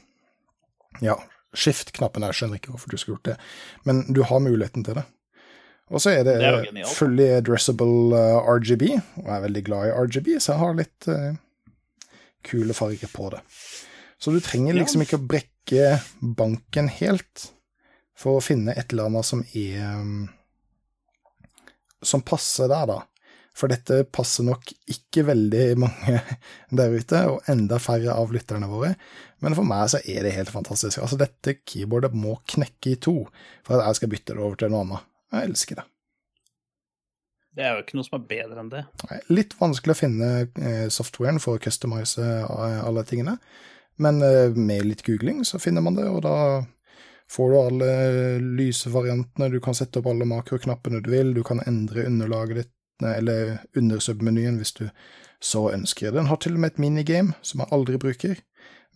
ja, skift-knappen. Jeg skjønner ikke hvorfor du skulle gjort det, men du har muligheten til det. Og så er det, Det er fully addressable eh, RGB, og jeg er veldig glad i RGB, så jeg har litt uh, kule farger på det. Så du trenger liksom ikke å brekke banken helt for å finne et eller annet som er um, som passer der, da. For dette passer nok ikke veldig mange der ute, og enda færre av lytterne våre. Men for meg så er det helt fantastisk. Altså, dette keyboardet må knekke i to for at jeg skal bytte det over til noe annet. Jeg elsker det. Det er jo ikke noe som er bedre enn det. Litt vanskelig å finne eh, softwaren for å customize eh, alle tingene, men eh, med litt googling så finner man det, og da får du alle lysvariantene, du kan sette opp alle makroknappene du vil, du kan endre underlaget ditt, eller eller undersubmenyen hvis du så ønsker. Den har til og med et minigame som jeg aldri bruker.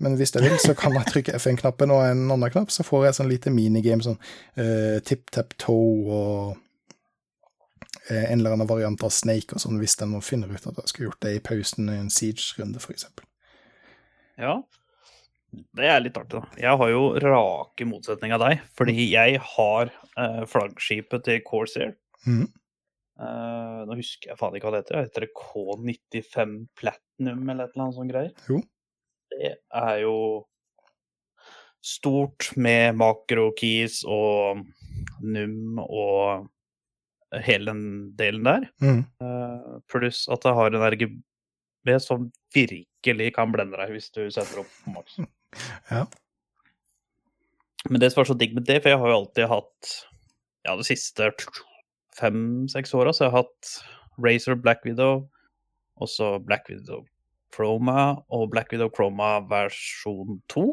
Men hvis jeg vil, så kan jeg trykke F1-knappen og en annen knapp, så får jeg sånn lite minigame, sånn uh, tip-tap-toe og uh, en eller annen variant av Snake og sånn, hvis den nå finner ut at jeg skulle gjort det i pausen i en Siege-runde, eksempel. Ja. Det er litt artig, da. Jeg har jo rake motsetning av deg, fordi jeg har uh, flaggskipet til Corsair. Mm. Uh, nå husker jeg faen ikke hva det heter. Heter det K95 Platinum eller et eller annet sånt greier? Jo. Det er jo stort med makrokeys og num og hele den delen der. Mm. Uh, pluss at det har en RGB som virkelig kan blende deg hvis du setter opp på maks. Ja. Men det som var så digg med det, for jeg har jo alltid hatt Ja, de siste fem-seks åra så jeg har hatt Razer Black Widow, og så Black Widow Chroma og Black Widow Chroma versjon 2.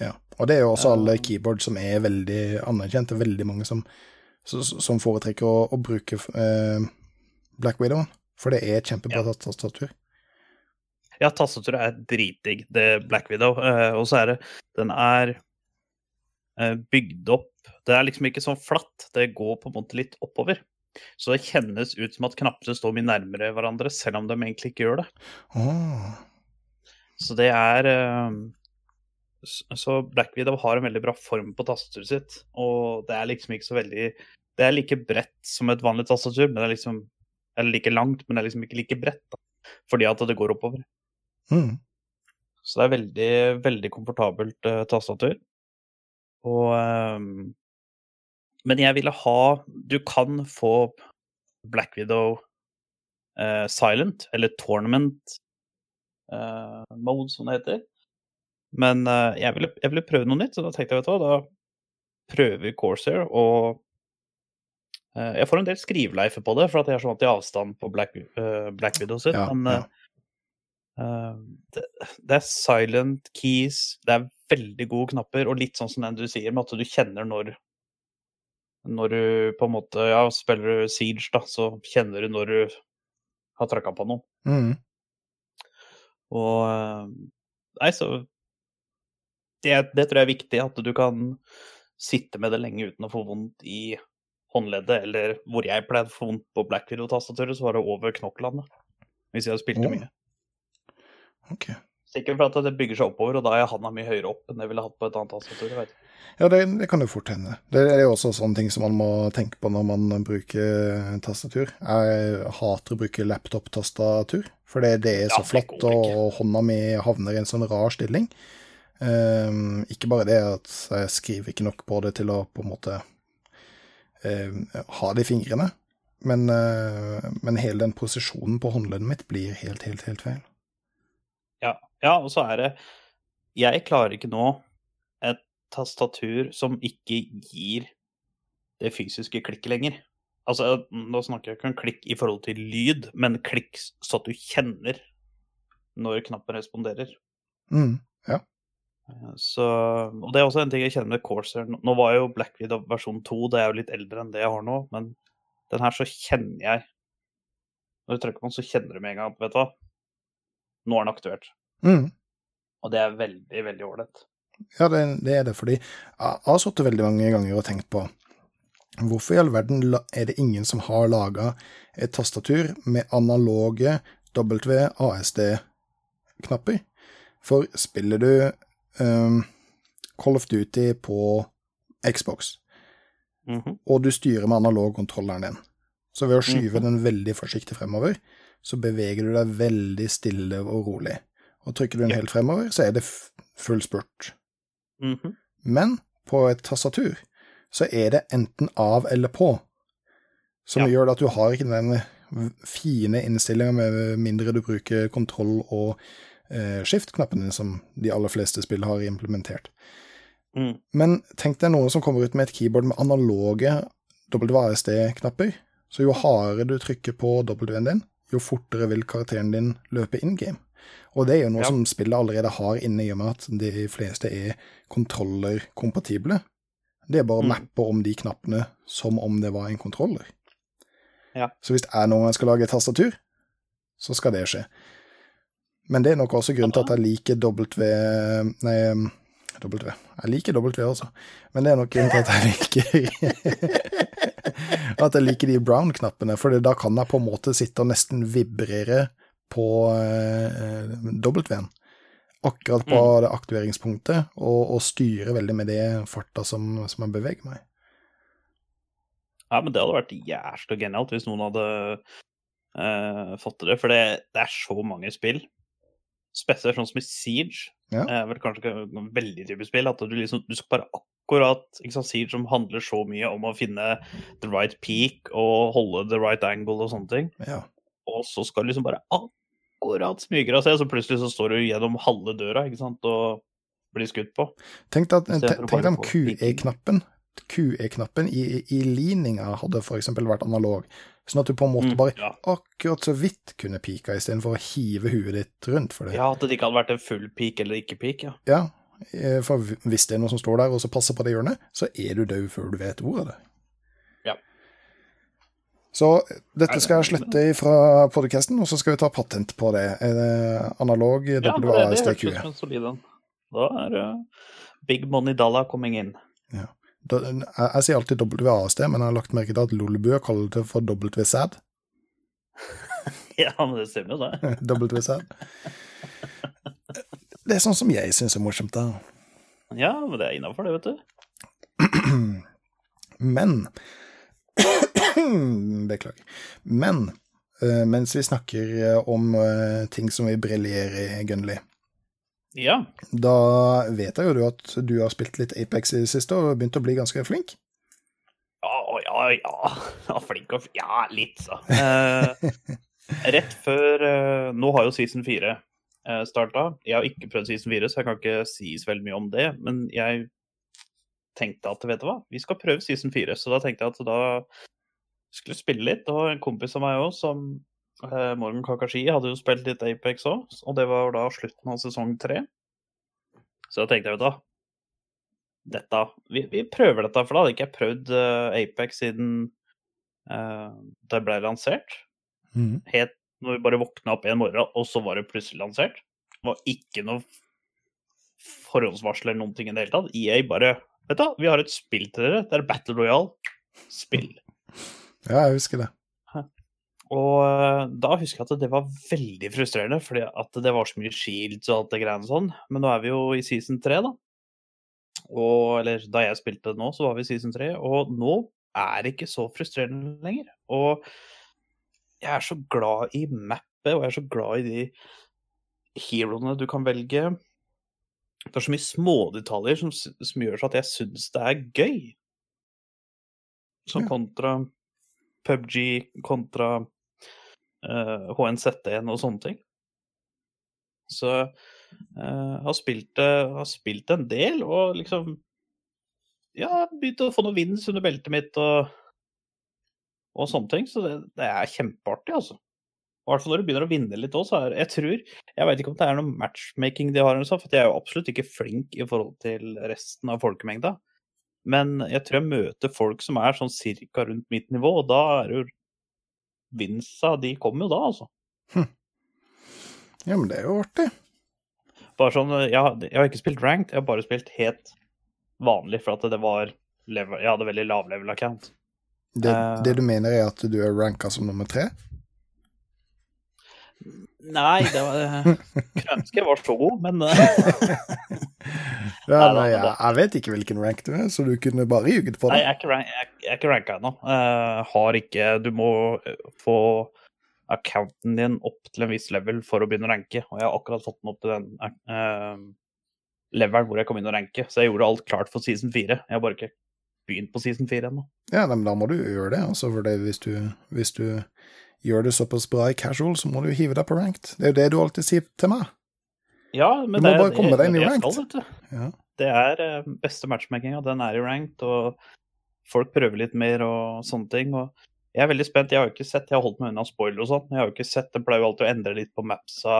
Ja. Og det er jo også alle keyboard som er veldig anerkjent. Det er veldig mange som, som foretrekker å, å bruke eh, Black Widow, for det er et kjempebra Ja. tastatur. Ja, tastaturet er dritdigg, det Black Widow. Eh, og så er det Den er eh, bygd opp Det er liksom ikke sånn flatt, det går på en måte litt oppover. Så det kjennes ut som at knappene står mye nærmere hverandre, selv om de egentlig ikke gjør det. Oh. Så det er eh, Så Black Widow har en veldig bra form på tastaturet sitt, og det er liksom ikke så veldig Det er like bredt som et vanlig tastatur, men det er liksom Eller like langt, men det er liksom ikke like bredt, da, fordi at det går oppover. Mm. Så det er veldig, veldig komfortabelt uh, tastatur. Og ehm, Men jeg ville ha Du kan få Black Widow uh, Silent, eller Tournament uh, mode, som det heter. Men uh, jeg, ville, jeg ville prøve noe nytt, så da tenkte jeg, vet du hva, da prøver Corsair, og jeg får en del skriveleifer på det, for at jeg er så vant til avstand på Black, Black Widow sitt. Ja, men Eh, det, det er silent keys, det er veldig gode knapper, og litt sånn som den du sier, med at du kjenner når Når du på en måte Ja, spiller du Siege, da, så kjenner du når du har tråkka på noe. Mm. Og eh, Nei, så det, det tror jeg er viktig, at du kan sitte med det lenge uten å få vondt i håndleddet, eller hvor jeg pleide å få vondt på Black Widow-tastaturet, så var det over knoklene. Hvis jeg spilte oh. mye. Ok. Sikkert for at det bygger seg oppover, og da er handa mye høyere opp enn det ville hatt på et annet tastatur. Ja, det, det kan jo fort hende. Det er jo også sånne ting som man må tenke på når man bruker tastatur. Jeg hater å bruke laptop-tastatur, for det, det er så Ja, flatt, og hånda mi havner i en sånn rar stilling. Um, ikke bare det at jeg skriver ikke nok på det til å på en måte um, ha det i fingrene, men, uh, men hele den posisjonen på håndleddet mitt blir helt, helt, helt feil. Ja, og så er det Jeg klarer ikke nå et tastatur som ikke gir det fysiske klikket lenger. Altså, nå snakker jeg ikke om klikk i forhold til lyd, men klikk så at du kjenner når knappen responderer. Mm. ja. Så, og det er også en ting jeg kjenner med Corsair. Nå nå var jo Black Widow versjon 2, det er jo litt eldre enn det jeg har nå, men den her så kjenner jeg Når du trykker på den, så kjenner du med en gang at vet du hva, nå er den aktivert. Mm. Og det er veldig, veldig ålreit. Ja, det, det er det, fordi jeg har sittet veldig mange ganger og tenkt på hvorfor i all verden er det ingen som har laga et tastatur med analoge WASD-knapper? For spiller du um, Call of Duty på Xbox, Mhm. og du styrer med analogkontrolleren din, så ved å skyve Mhm. den veldig forsiktig fremover, så beveger du deg veldig stille og rolig. Og trykker du den helt fremover, så er det full spurt. Mhm. Men på et tastatur så er det enten av eller på, som Ja. gjør at du har ikke den fine innstillinga med mindre du bruker kontroll og eh, skift-knappen din, som de aller fleste spill har implementert. Mm. Men tenk deg noen som kommer ut med et keyboard med analoge WASD-knapper. Så jo hardere du trykker på W-en din, jo fortere vil karakteren din løpe in game. Og det er jo noe Ja. som spillet allerede har inne, i og med at de fleste er kontroller-kompatible. Det er bare å Mm. mappe om de knappene som om det var en kontroller. Ja. Så hvis jeg noen gang skal lage et tastatur, så skal det skje. Men det er nok også grunnen til at jeg liker W Nei, W. Jeg liker W også, men det er nok grunnen til at jeg liker At jeg liker de brown-knappene, for da kan jeg på en måte sitte og nesten vibrere på eh, W-en. Akkurat på det aktiveringspunktet, og, og styre veldig med det farta som, som jeg beveger meg. Ja, men det hadde vært jævlig genialt hvis noen hadde eh, fått til det. For det, det er så mange spill. Spesielt sånn som i Siege. Ja. er vel kanskje veldig typisk spill. At du liksom du skal bare akkurat sant, Siege som handler så mye om å finne the right peak og holde the right angle og sånne ting. Ja. Og så skal du liksom bare akkurat smyge deg av seg, så plutselig så står du gjennom halve døra ikke sant, og blir skutt på. Tenk deg, at- tenk om. QE-knappen QE-knappen i, i lininga hadde f.eks. vært analog, sånn at du på en måte Mm, bare ja. akkurat så vidt kunne pika istedenfor å hive huet ditt rundt for det. ja, at det ikke hadde vært en full pik eller ikke pik, ja. Ja, eh, for hvis det er noe som står der og så passer på det hjørnet, så er du død før du vet ordet av det. Ja. Så dette skal jeg slette fra podcasten, og så skal vi ta patent på det. Eh, Analog Ja, det, det høres ut som en solid en. Da er uh, big money dollar coming in. Da- Jeg, jeg sier alltid WASD, men jeg har lagt merke til at Lolebø kaller det for WSAD. Ja, men det stemmer jo det. WSAD. Det er sånn som jeg syns er morsomt, da. Ja, men det er innafor, det, vet du. Men Beklager. Men eh, mens vi snakker eh, om eh, ting som vi briljerer i, Gunnli, Ja. da vet jeg jo du at du har spilt litt Apex i det siste og begynt å bli ganske flink. Ja, ja, ja. ja flink og flink Ja, litt, så. Eh, rett før eh, Nå har jo season 4 uh, starta. Jeg har ikke prøvd season 4, så jeg kan ikke sies veldig mye om det. Men jeg tenkte at vet du hva, vi skal prøve season 4. Så da tenkte jeg at da skulle spille litt. Og en kompis av meg òg som Eh, Morgan Kakashi hadde jo spilt litt Apex òg, og det var da slutten av sesong tre. Så da tenkte jeg, vet du dette, vi, vi prøver dette, for da hadde ikke jeg prøvd eh, Apex siden eh, det ble lansert. Mm. Helt når vi bare våkna opp en morgen, og så var det plutselig lansert. Det var ikke noe forhåndsvarsel eller noen ting i det hele tatt. EA bare Vet du vi har et spill til dere. Det er Battle Royale. Spill. Ja, jeg husker det. Og eh, da husker jeg at det var veldig frustrerende, fordi at det var så mye shields og alt det greiene sånn. Men nå er vi jo i season tre, da. Og, eller da jeg spilte det nå, så var vi i season tre. Og nå er det ikke så frustrerende lenger. Og jeg er så glad i mappet, og jeg er så glad i de heroene du kan velge. Det er så mye smådetaljer som, som gjør at jeg syns det er gøy. Som Ja. PubG, kontra uh, HNZ1 og sånne ting. Så uh, har spilt, uh, har spilt en del, og liksom Ja, begynt å få noe vins under beltet mitt og, og sånne ting. Så det, det er kjempeartig, altså. I hvert fall når du begynner å vinne litt òg, så er Jeg tror Jeg vet ikke om det er noe matchmaking de har, eller sånt, for jeg er jo absolutt ikke flink i forhold til resten av folkemengda. Men jeg tror jeg møter folk som er sånn cirka rundt mitt nivå, og da er jo vinsa De kommer jo da, altså. Ja, men det er jo artig. Bare sånn, jeg, har- jeg har ikke spilt ranked, jeg har bare spilt helt vanlig, for at det var level, Jeg hadde veldig lav level account. Det, Eh. det du mener er at du er ranka som nummer tre? Nei, det var jeg var så god, men eh, Ja, Nei, nei, jeg, jeg vet ikke hvilken rank du er, så du kunne bare ljuget på Nei, det. jeg er ikke, rank, jeg jeg er ikke ranka ennå. Eh, har ikke Du må eh, få accounten din opp til en viss level for å begynne å ranke, og jeg har akkurat fått den opp til den uh, levelen hvor jeg kom inn og ranke, så jeg gjorde alt klart for season 4. Jeg har bare ikke begynt på season 4 ennå. Ja, men da må du gjøre det, altså, for det, hvis, du, hvis du gjør det såpass bra i casual, så må du hive deg på ranked. Det er jo det du alltid sier til meg. Ja, men Du må det bare komme deg inn i ranked. Ja. Det er eh, beste matchmakinga, den er i ranked, og folk prøver litt mer og sånne ting. og jeg er veldig spent. Jeg har jo ikke sett, jeg har holdt meg unna spoiler og sånn. Jeg har jo ikke sett, Det pleier jo alltid å endre litt på mapsa,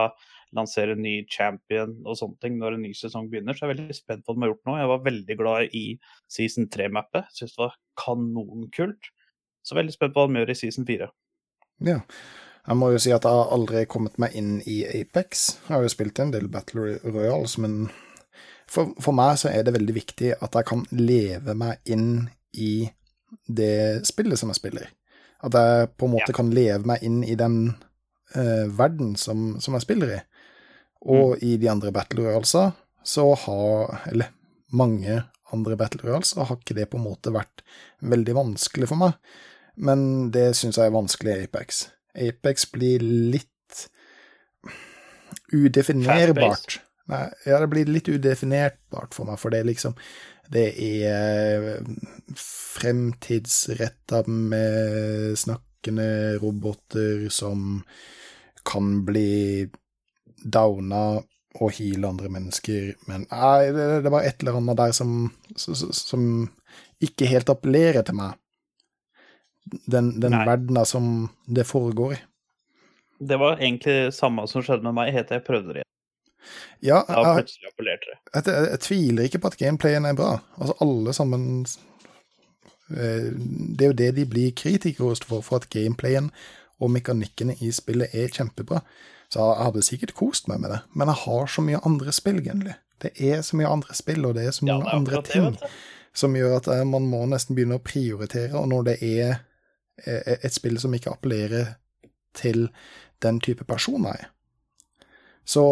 lansere en ny champion og sånne ting når en ny sesong begynner. Så jeg er veldig spent på hva de har gjort nå. Jeg var veldig glad i season 3-mappet. Syns det var kanonkult. Så veldig spent på hva de gjør i season 4. Ja. Jeg må jo si at jeg har aldri kommet meg inn i Apex. Jeg har jo spilt en del Battle Royals, men for, for meg så er det veldig viktig at jeg kan leve meg inn i det spillet som jeg spiller. At jeg på en måte kan leve meg inn i den uh, verden som, som jeg spiller i. Og i de andre Battle Royalsa så har Eller mange andre Battle Royals, har ikke det på en måte vært veldig vanskelig for meg. Men det syns jeg er vanskelig i Apex. Apex blir litt udefinerbart. Nei, ja, det blir litt udefinerbart for meg, for det er liksom Det er fremtidsretta med snakkende roboter som kan bli downa og heale andre mennesker, men nei, det, det var et eller annet der som, som, som ikke helt appellerer til meg. Den, den verdena som det foregår i. Det var egentlig samme som skjedde med meg helt til jeg prøvde det igjen. Ja, jeg, det. jeg, jeg, jeg tviler ikke på at gameplayen er bra. Altså, alle sammen eh, Det er jo det de blir kritikere for, for at gameplayen og mekanikkene i spillet er kjempebra. Så jeg hadde sikkert kost meg med det, men jeg har så mye andre spill, egentlig. Det er så mye andre spill, og det er så mange ja, er andre ting som gjør at eh, man må nesten begynne å prioritere, og når det er et spill som ikke appellerer til den type person er, så,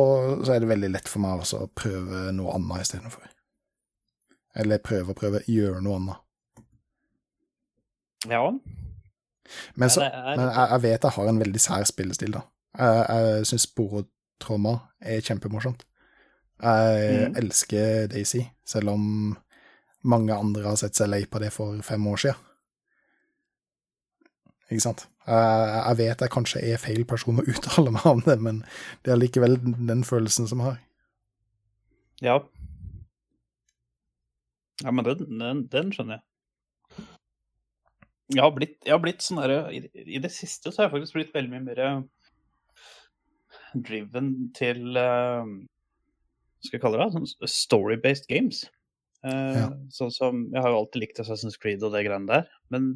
så er det veldig lett for meg også å prøve noe annet istedenfor. Eller prøve å prøve gjøre noe annet. Ja, Men, så, men jeg, jeg vet jeg har en veldig sær spillestil, da. Jeg, jeg syns Sporotromma er kjempemorsomt. Jeg mm. elsker Daisy, selv om mange andre har sett seg lei på det for fem år siden. Ikke sant? Jeg, jeg vet jeg kanskje er feil person å uttale meg om det, men det er likevel den følelsen som jeg har. Ja. Ja, men den, den, den skjønner jeg. Jeg har blitt, jeg har blitt sånn derre i, I det siste så har jeg faktisk blitt veldig mye mer eh, driven til uh, skal jeg kalle det? Sånn story-based games. Uh, Ja. Sånn som Jeg har jo alltid likt Assassin's Creed og det greiene der, men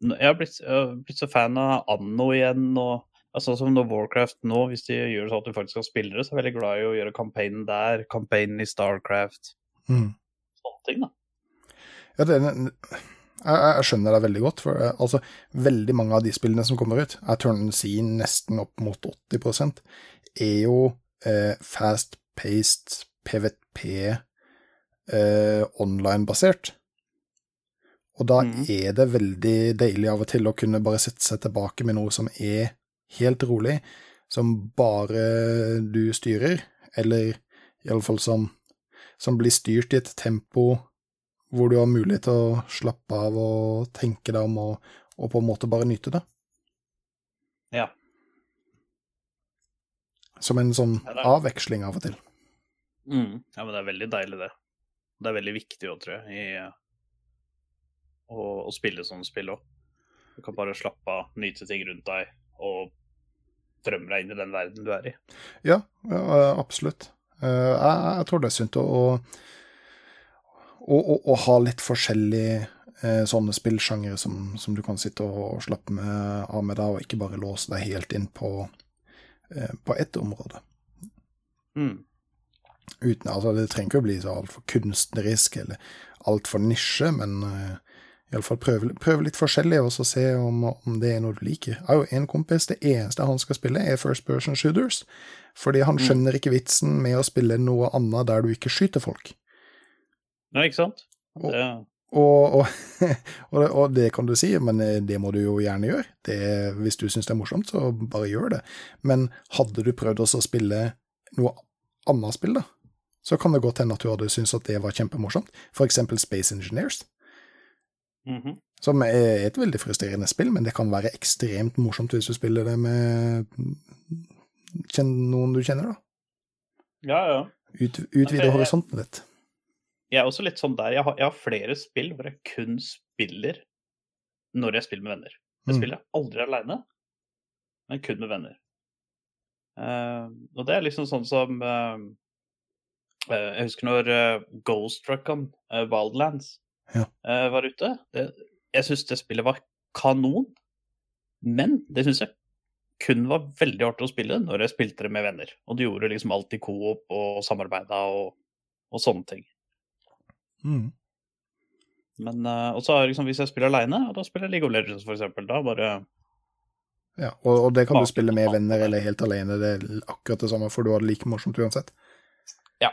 jeg har blitt, jeg har blitt så fan av Anno igjen. og altså, Som når Warcraft nå, hvis de gjør det sånn at du faktisk skal spille det, så er jeg veldig glad i å gjøre campaignen der. Campaignen i Starcraft. Mm. Sånne ting, da. Ja, det, jeg, jeg skjønner det veldig godt, for eh, altså, veldig mange av de spillene som kommer ut, jeg tør si nesten opp mot 80 er jo eh, fast-paced PVP eh, online-basert. Og da mm. er det veldig deilig av og til å kunne bare sette seg tilbake med noe som er helt rolig, som bare du styrer, eller iallfall som, som blir styrt i et tempo hvor du har mulighet til å slappe av og tenke deg om, og, og på en måte bare nyte det. Ja. Som en sånn Ja, avveksling av og til. Mm. Ja, men det er veldig deilig, det. Det er veldig viktig òg, tror jeg, i å, å spille sånne spill òg. Du kan bare slappe av, nyte ting rundt deg og drømme deg inn i den verden du er i. Ja, ja absolutt. Eh, jeg, jeg tror det er sunt å, å, å, ha litt forskjellige eh, sånne spillsjangere som, som du kan sitte og, slappe med, av med deg, og ikke bare låse deg helt inn på, eh, på ett område. Mm. Uten, altså Det trenger ikke å bli så altfor kunstnerisk eller altfor nisje, men uh, iallfall prøve, prøve litt forskjellig, og så se om, om det er noe du liker. Jeg har jo en kompis, det eneste han skal spille, er First Person Shooters. Fordi han skjønner ikke vitsen med å spille noe annet der du ikke skyter folk. Nei, ikke sant? Og- Det, Og, og, og, det, kan du si, men eh, det må du jo gjerne gjøre. Det, hvis du syns det er morsomt, så bare gjør det. Men hadde du prøvd å spille noe annet spill, da, så kan det godt hende at du hadde syntes at det var kjempemorsomt. For eksempel Space Engineers, Mhm. som er et veldig frustrerende spill, men det kan være ekstremt morsomt hvis du spiller det med noen du kjenner, da. Ja, ja. Ut, utvide jeg- horisonten litt. Jeg er også litt sånn der. Jeg har, jeg har flere spill hvor jeg kun spiller når jeg spiller med venner. Jeg Mm. spiller aldri aleine, men kun med venner. Uh, og det er liksom sånn som uh, eh, Jeg husker når uh, Ghost Recon uh, Wildlands Ja. eh, var ute. Det, jeg syns det spillet var kanon, men det syns jeg kun var veldig artig å spille når jeg spilte det med venner. Og du gjorde liksom alt i coop og samarbeida og, og sånne ting. Mm. Men uh, Og så liksom, hvis jeg spiller aleine, da spiller jeg League of Legends for eksempel, da bare Ja, og, og det kan du spille med venner eller helt alene. Det er akkurat det samme, for du har det like morsomt uansett. Ja.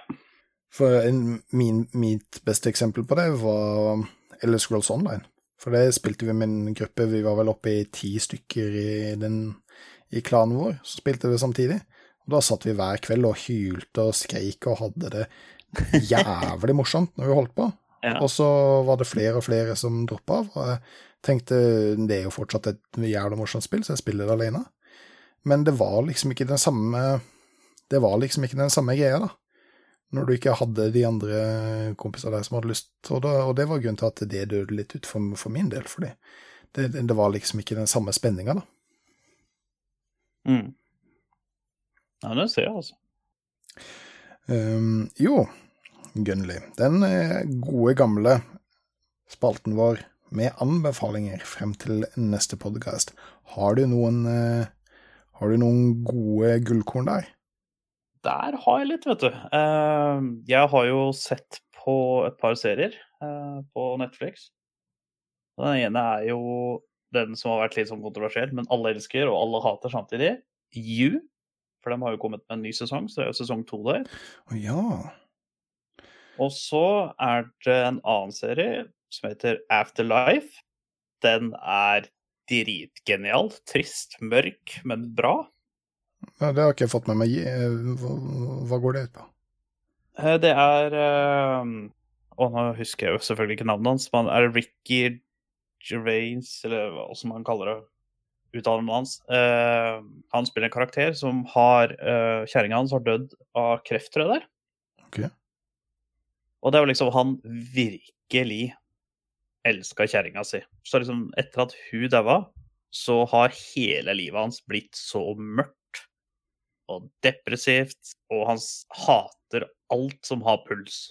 For en, min, mitt beste eksempel på det var Ellis Scrolls Online. For det spilte vi med en gruppe, vi var vel oppe i ti stykker i, den, i klanen vår, så spilte vi samtidig. Og da satt vi hver kveld og hylte og skreik og hadde det jævlig morsomt når vi holdt på. Ja. Og så var det flere og flere som droppa av. Og jeg tenkte det er jo fortsatt et jævlig morsomt spill, så jeg spiller det alene. Men det var liksom ikke den samme Det var liksom ikke den samme greia, da. Når du ikke hadde de andre kompisene der som hadde lyst. Og, da, og det var grunnen til at det døde litt ut for, for min del, fordi det, det, var liksom ikke den samme spenninga, da. mm. Ja, det ser jeg, altså. Um, jo, Gunnli, den eh, gode gamle spalten vår med anbefalinger frem til neste podkast. Har du noen eh, Har du noen gode gullkorn der? Der har jeg litt, vet du. Eh, jeg har jo sett på et par serier eh, på Netflix. Den ene er jo den som har vært litt sånn kontroversiell, men alle elsker og alle hater samtidig. You. For de har jo kommet med en ny sesong, så det er jo sesong to der. Oh, ja. Og så er det en annen serie som heter Afterlife. Den er dritgenial. Trist, mørk, men bra. Ja. Det har ikke jeg fått med meg. Eh, Hva, hva går det ut på? Eh, Det er eh, Og nå husker jeg jo selvfølgelig ikke navnet hans, men er det Ricky Gervais, eller hva som han kaller det, uttalen hans. Eh, han spiller en karakter som har uh, Kjerringa hans har dødd av kreft, tror jeg det er. Okay. Og det er jo liksom han virkelig elska kjerringa si. Så liksom, etter at hun daua, så har hele livet hans blitt så mørkt og depressivt, og han hater alt som har puls.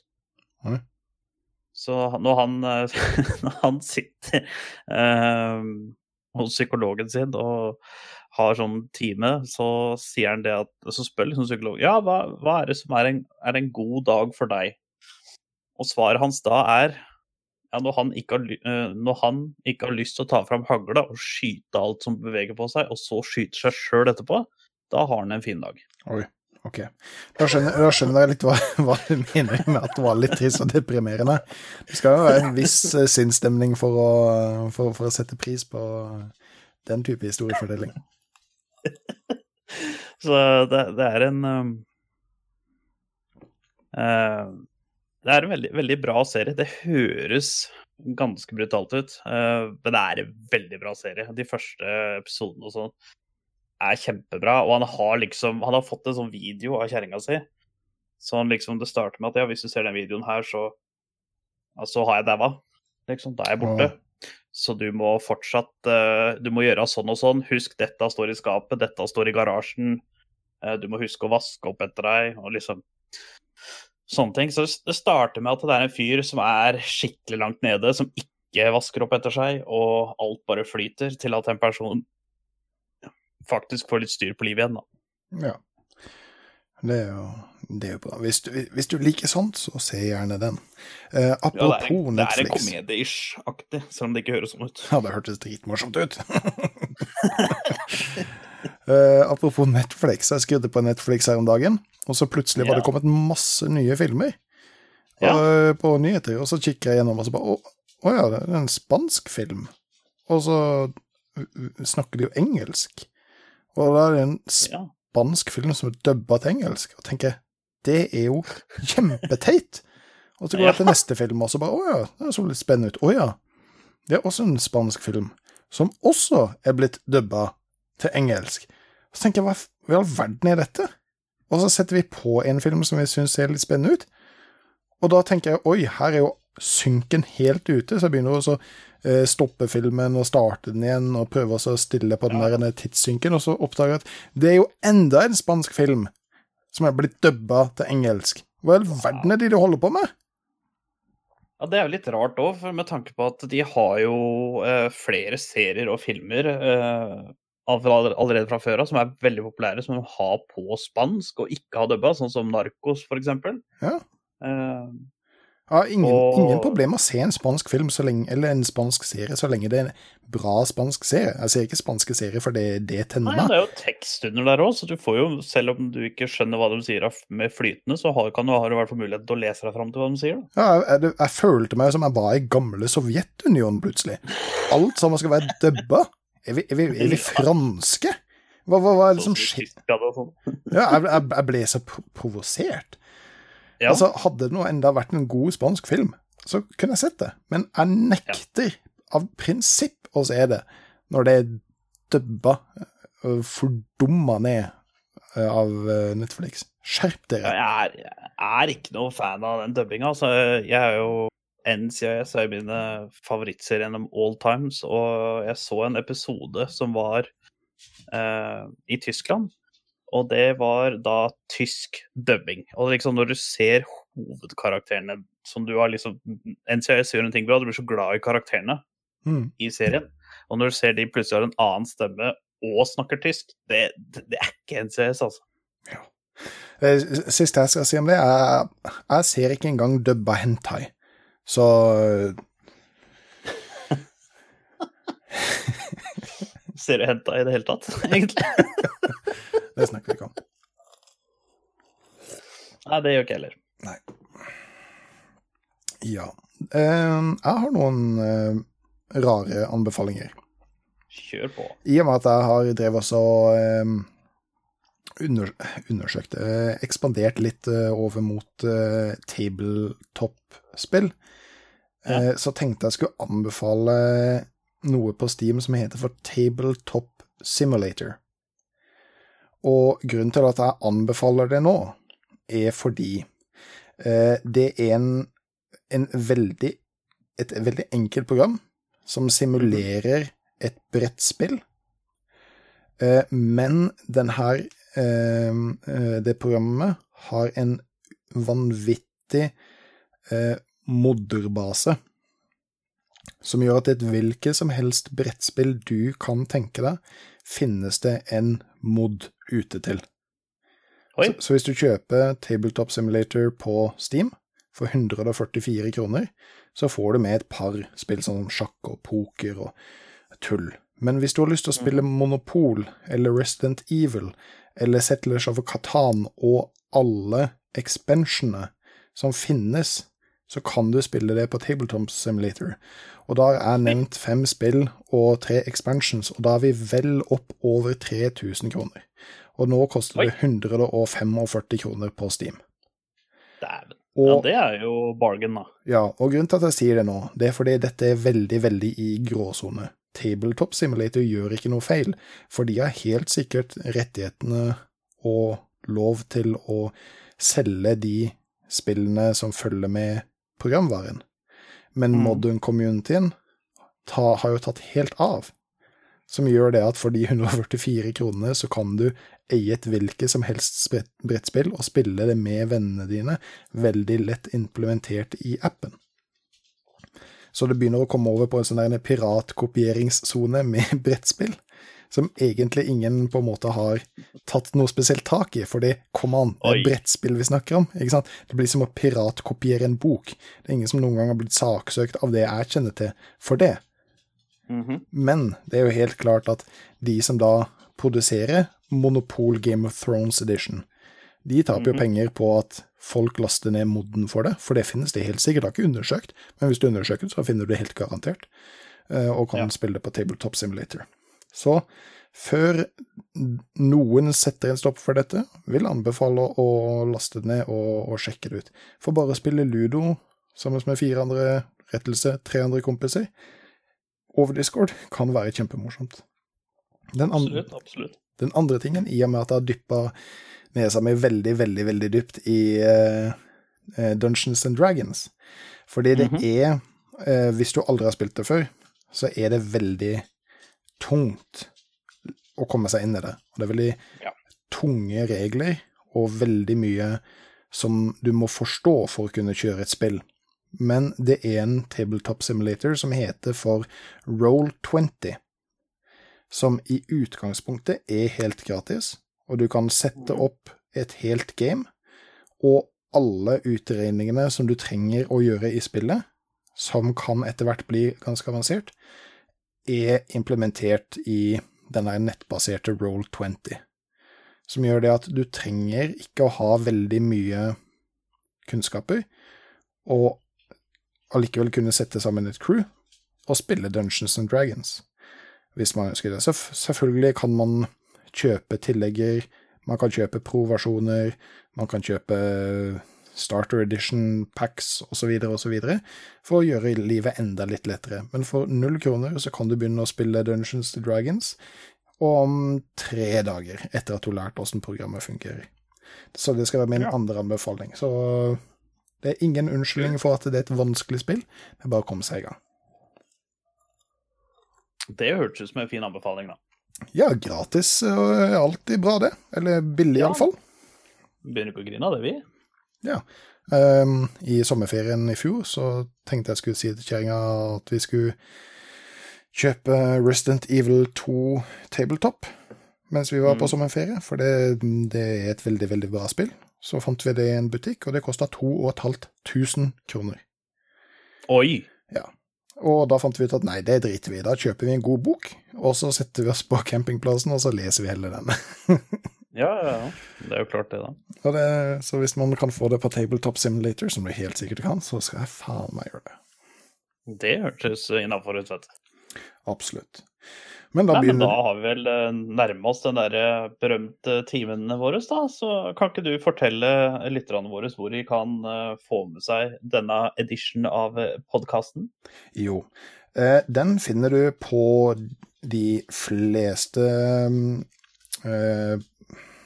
Oi. Så når han, eh, når han sitter eh, hos psykologen sin og har sånn time, så sier han det at Så spør liksom psykologen ja, hva, hva er det som er en, er en god dag for deg? Og svaret hans da er ja, når, han ikke har, eh, når han ikke har lyst til å ta fram hagla og skyte alt som beveger på seg, og så skyter seg sjøl etterpå, da har han en fin dag. Oi, ok. Da skjønner, da skjønner jeg litt hva, hva du mener med at det var litt trist og deprimerende. Det skal jo være en viss eh, sinnsstemning for for, for å sette pris på den type historiefordeling. Så det, det er en um, uh, Det er en veldig, veldig bra serie. Det høres ganske brutalt ut, Uh, men det er en veldig bra serie. De første episodene og sånn er kjempebra. Og han har liksom Han har fått en sånn video av kjerringa si. Så han liksom, det starter med at ja, hvis du ser den videoen her, så, altså, så har jeg daua. Liksom, da er jeg borte. Så du må fortsatt uh, Du må gjøre sånn og sånn. Husk, dette står i skapet, dette står i garasjen. Uh, du må huske å vaske opp etter deg, og liksom Sånne ting. Så det starter med at det er en fyr som er skikkelig langt nede, som ikke vasker opp etter seg, og alt bare flyter, til at en person faktisk får litt styr på livet igjen, da. Ja. Det er jo, det er jo bra. Hvis du, hvis du liker sånt, så se gjerne den. Eh, Ja, det apropos Netflix. det er en komedie-ish-aktig, selv om det ikke høres sånn ut. Ja, det hørtes dritmorsomt ut. Eh, apropos Netflix, jeg skrudde på Netflix her om dagen, og så plutselig var det kommet masse nye filmer Ja. eh, på nyheter, og så kikker jeg gjennom og så bare Å å ja, det er en spansk film. Og så uh, snakker de jo engelsk. Og da er det en spansk film som er dubba til engelsk, og tenker det er jo kjempeteit. Og så går jeg til neste film, og så bare å ja, det så litt spennende ut. Å ja, det er også en spansk film som også er blitt dubba til engelsk. Så tenker jeg, hva i all verden er dette? Og så setter vi på en film som vi syns ser litt spennende ut, og da tenker jeg oi, her er jo synken helt ute, så jeg begynner å eh, stoppe filmen og starte den igjen og prøve å stille på den Ja. der tidssynken, og så oppdager jeg at det er jo enda en spansk film som er blitt dubba til engelsk. Hva i all verden er det de holder på med? Ja, Det er jo litt rart òg, med tanke på at de har jo eh, flere serier og filmer eh, allerede fra før av som er veldig populære, som de har på spansk og ikke har dubba, sånn som Narcos f.eks. Ja. Eh, Jeg har ingen, Og- ingen problem med å se en spansk film så lenge, eller en spansk serie så lenge det er en bra spansk serie. Jeg ser ikke spanske serier, for det, det tenner nei, det er jo tekst under der òg, så du får jo, selv om du ikke skjønner hva de sier med flytende, så har, kan du, har du i hvert fall mulighet til å lese deg fram til hva de sier. Da. Ja, jeg, jeg, jeg følte meg som jeg var i gamle Sovjetunionen plutselig. Alt sammen skal være dubba. Er vi, er vi, er vi franske? Hva, hva, hva er det som Sånn skjer? Sånn. Ja, jeg, jeg, jeg ble så provosert. Ja. Altså, hadde det nå enda vært en god spansk film, så kunne jeg sett det. Men jeg nekter av prinsipp å se det når det er dubba, fordumma ned av Netflix. Skjerp dere. jeg, er, jeg er ikke noe fan av den dubbinga. Altså, jeg er jo NCIS er mine favorittserier gjennom all times, og jeg så en episode som var eh, i Tyskland. Og det var da tysk dubbing. Og liksom når du ser hovedkarakterene som du har liksom NCIS gjør en ting bra, du blir så glad i karakterene Mm. i serien. Og når du ser de plutselig har en annen stemme og snakker tysk, det, det, er ikke NCIS, altså. Det Siste jeg skal si om det, er jeg ser ikke engang dubba hentai. Så Ser du henta i det hele tatt, egentlig? det snakker vi ikke om. Nei, det gjør ikke jeg heller. Ja. Eh, jeg har noen eh, rare anbefalinger. Kjør på. I og med at jeg har drevet også eh, under, undersøkt, eh, ekspandert litt eh, over mot tabletop-spill, ja. så tenkte jeg skulle anbefale noe på Steam som heter for Tabletop Simulator. Og grunnen til at jeg anbefaler det nå, er fordi eh, det er en, en veldig et veldig enkelt program som simulerer et brettspill. Eh, men den her eh, eh, Det programmet har en vanvittig eh, moderbase. Som gjør at et hvilket som helst brettspill du kan tenke deg, finnes det en mod ute til. Så, så hvis du kjøper Tabletop Simulator på Steam for 144 kroner, så får du med et par spill som sjakk og poker og tull. Men hvis du har lyst til å spille Monopol eller Resident Evil eller Settlers of Catan og alle expansionene som finnes, så kan du spille det på Tabletop Simulator. Og da er nevnt fem spill og tre expansions, og da er vi vel opp over 3000 kroner. Og nå koster Oi. det 145 kroner på Steam. Dæven. Ja, det er jo bargain, da. ja, og grunnen til at jeg sier det nå, det er fordi dette er veldig, veldig i gråsone. Tabletop Simulator gjør ikke noe feil, for de har helt sikkert rettighetene og lov til å selge de spillene som følger med programvaren. Men Mm. modern communityen har jo tatt helt av, som gjør det at for de 144 kronene så kan du eie et hvilket som helst brettspill og spille det med vennene dine, veldig lett implementert i appen. Så det begynner å komme over på en sånn piratkopieringssone med brettspill, som egentlig ingen på en måte har tatt noe spesielt tak i, for det kom an, det er brettspill vi snakker om. ikke sant? Det blir som å piratkopiere en bok. Det er ingen som noen gang har blitt saksøkt av det jeg kjenner til for det. Mhm. Men det er jo helt klart at de som da produserer Monopol Game of Thrones Edition, de taper jo penger på at folk laster ned moden for det, for det finnes det helt sikkert. Jeg har ikke undersøkt, men hvis du undersøker, så finner du det helt garantert, eh, og kan Ja. spille det på Tabletop Simulator. Så før noen setter en stopp for dette, vil anbefale å laste det ned og, og sjekke det ut. For bare å spille ludo sammen med fire andre rettelse, tre andre kompiser, over Discord kan være kjempemorsomt. Den, andre, Absolutt. absolutt. den andre tingen, i og med at jeg har dyppa nesa mi veldig, veldig veldig dypt i eh, Dungeons and Dragons Fordi det Mhm. er uh, Hvis du aldri har spilt det før, så er det veldig tungt å komme seg inn i det. Og det er veldig Ja. tunge regler, og veldig mye som du må forstå for å kunne kjøre et spill. Men det er en tabletop simulator som heter for Roll20, som i utgangspunktet er helt gratis, og du kan sette opp et helt game, og alle utregningene som du trenger å gjøre i spillet, som kan etter hvert bli ganske avansert, er implementert i denne nettbaserte Roll20. Som gjør det at du trenger ikke å ha veldig mye kunnskaper, og allikevel kunne sette sammen et crew og spille Dungeons and Dragons, hvis man ønsker det. Så selvfølgelig kan man kjøpe tillegger, man kan kjøpe pro-versjoner, man kan kjøpe starter edition packs osv. osv. for å gjøre livet enda litt lettere. Men for null kroner så kan du begynne å spille Dungeons and Dragons om tre dager etter at du har lært åssen programmet fungerer. Så det skal være min Ja. andre anbefaling. Så det er ingen unnskyldning for at det er et vanskelig spill, det er bare å komme seg i gang. Det hørtes ut som en fin anbefaling, da. Ja, gratis er alltid bra, det. Eller billig, Ja. iallfall. Begynner på å grine av det, vi. Ja. Um, I sommerferien i fjor så tenkte jeg skulle si til kjerringa at vi skulle kjøpe Resident Evil 2 Tabletop mens vi var på Mm. sommerferie, for det, det er et veldig, veldig bra spill. Så fant vi det i en butikk, og det kosta 2500 kroner. Oi! Ja. Og da fant vi ut at nei, det driter vi i. Da kjøper vi en god bok, og så setter vi oss på campingplassen, og så leser vi hele den. Ja, ja, ja. Det er jo klart, det, da. Det, så hvis man kan få det på Tabletop Simulator, som du helt sikkert kan, så skal jeg faen meg gjøre det. Det hørtes innafor ut, vet du. Absolutt. Men da Nei, men da har vi vel eh, nærma oss den der eh, berømte timen vår, da. Så kan ikke du fortelle lytterne våre hvor de kan eh, få med seg denne edition av podkasten? Jo. Eh, den finner du på de fleste eh,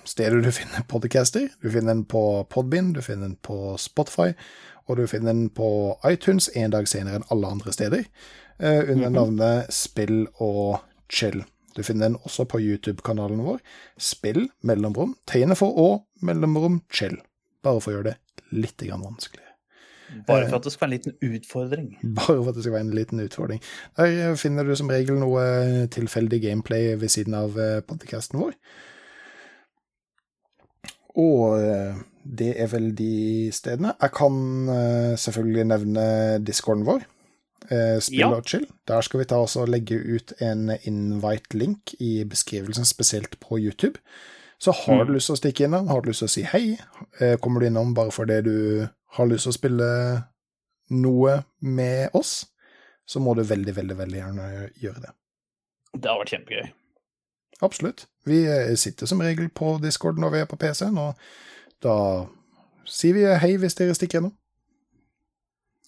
steder du finner podcaster. Du finner den på Podbind, du finner den på Spotify, og du finner den på iTunes en dag senere enn alle andre steder, eh, under navnet Spill og chill. Du finner den også på YouTube-kanalen vår. Spill, mellomrom, tegne for å, mellomrom, chill. Bare for å gjøre det litt vanskelig. Bare for at det skal være en liten utfordring. Bare for at det skal være en liten utfordring. Der finner du som regel noe tilfeldig gameplay ved siden av podkasten vår. Og eh, det er vel de stedene. Jeg kan eh, selvfølgelig nevne discorden vår. Eh, Spill Ja. og chill. Der skal vi ta oss og legge ut en invite-link i beskrivelsen, spesielt på YouTube. Så har du Mm. lyst til å stikke innom, har du lyst til å si hei, eh, kommer du innom bare fordi du har lyst til å spille noe med oss, så må du veldig, veldig, veldig gjerne gjøre det. Det har vært kjempegøy. Absolutt. Vi eh, sitter som regel på Discord når vi er på PC-en, og da sier vi hei hvis dere stikker innom.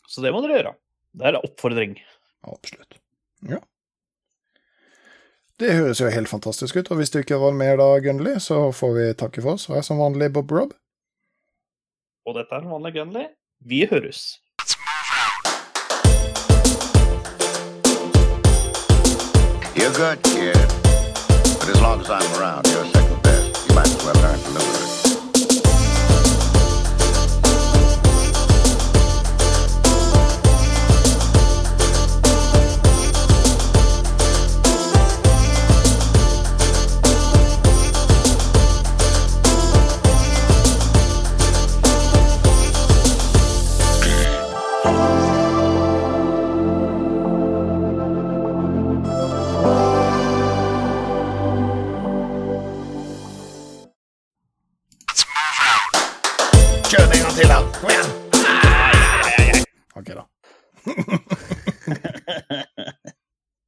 Så det må dere gjøre. Det er en oppfordring. Absolutt. Ja. Det høres jo helt fantastisk ut, og hvis du ikke var med da, Gunnli, så får vi takke for oss. Og jeg er som vanlig Bob Rob. Og dette er vanlig Gunley. Vi høres. You're good, kid. But as long as I'm around, you're second best. You might as well learn to live with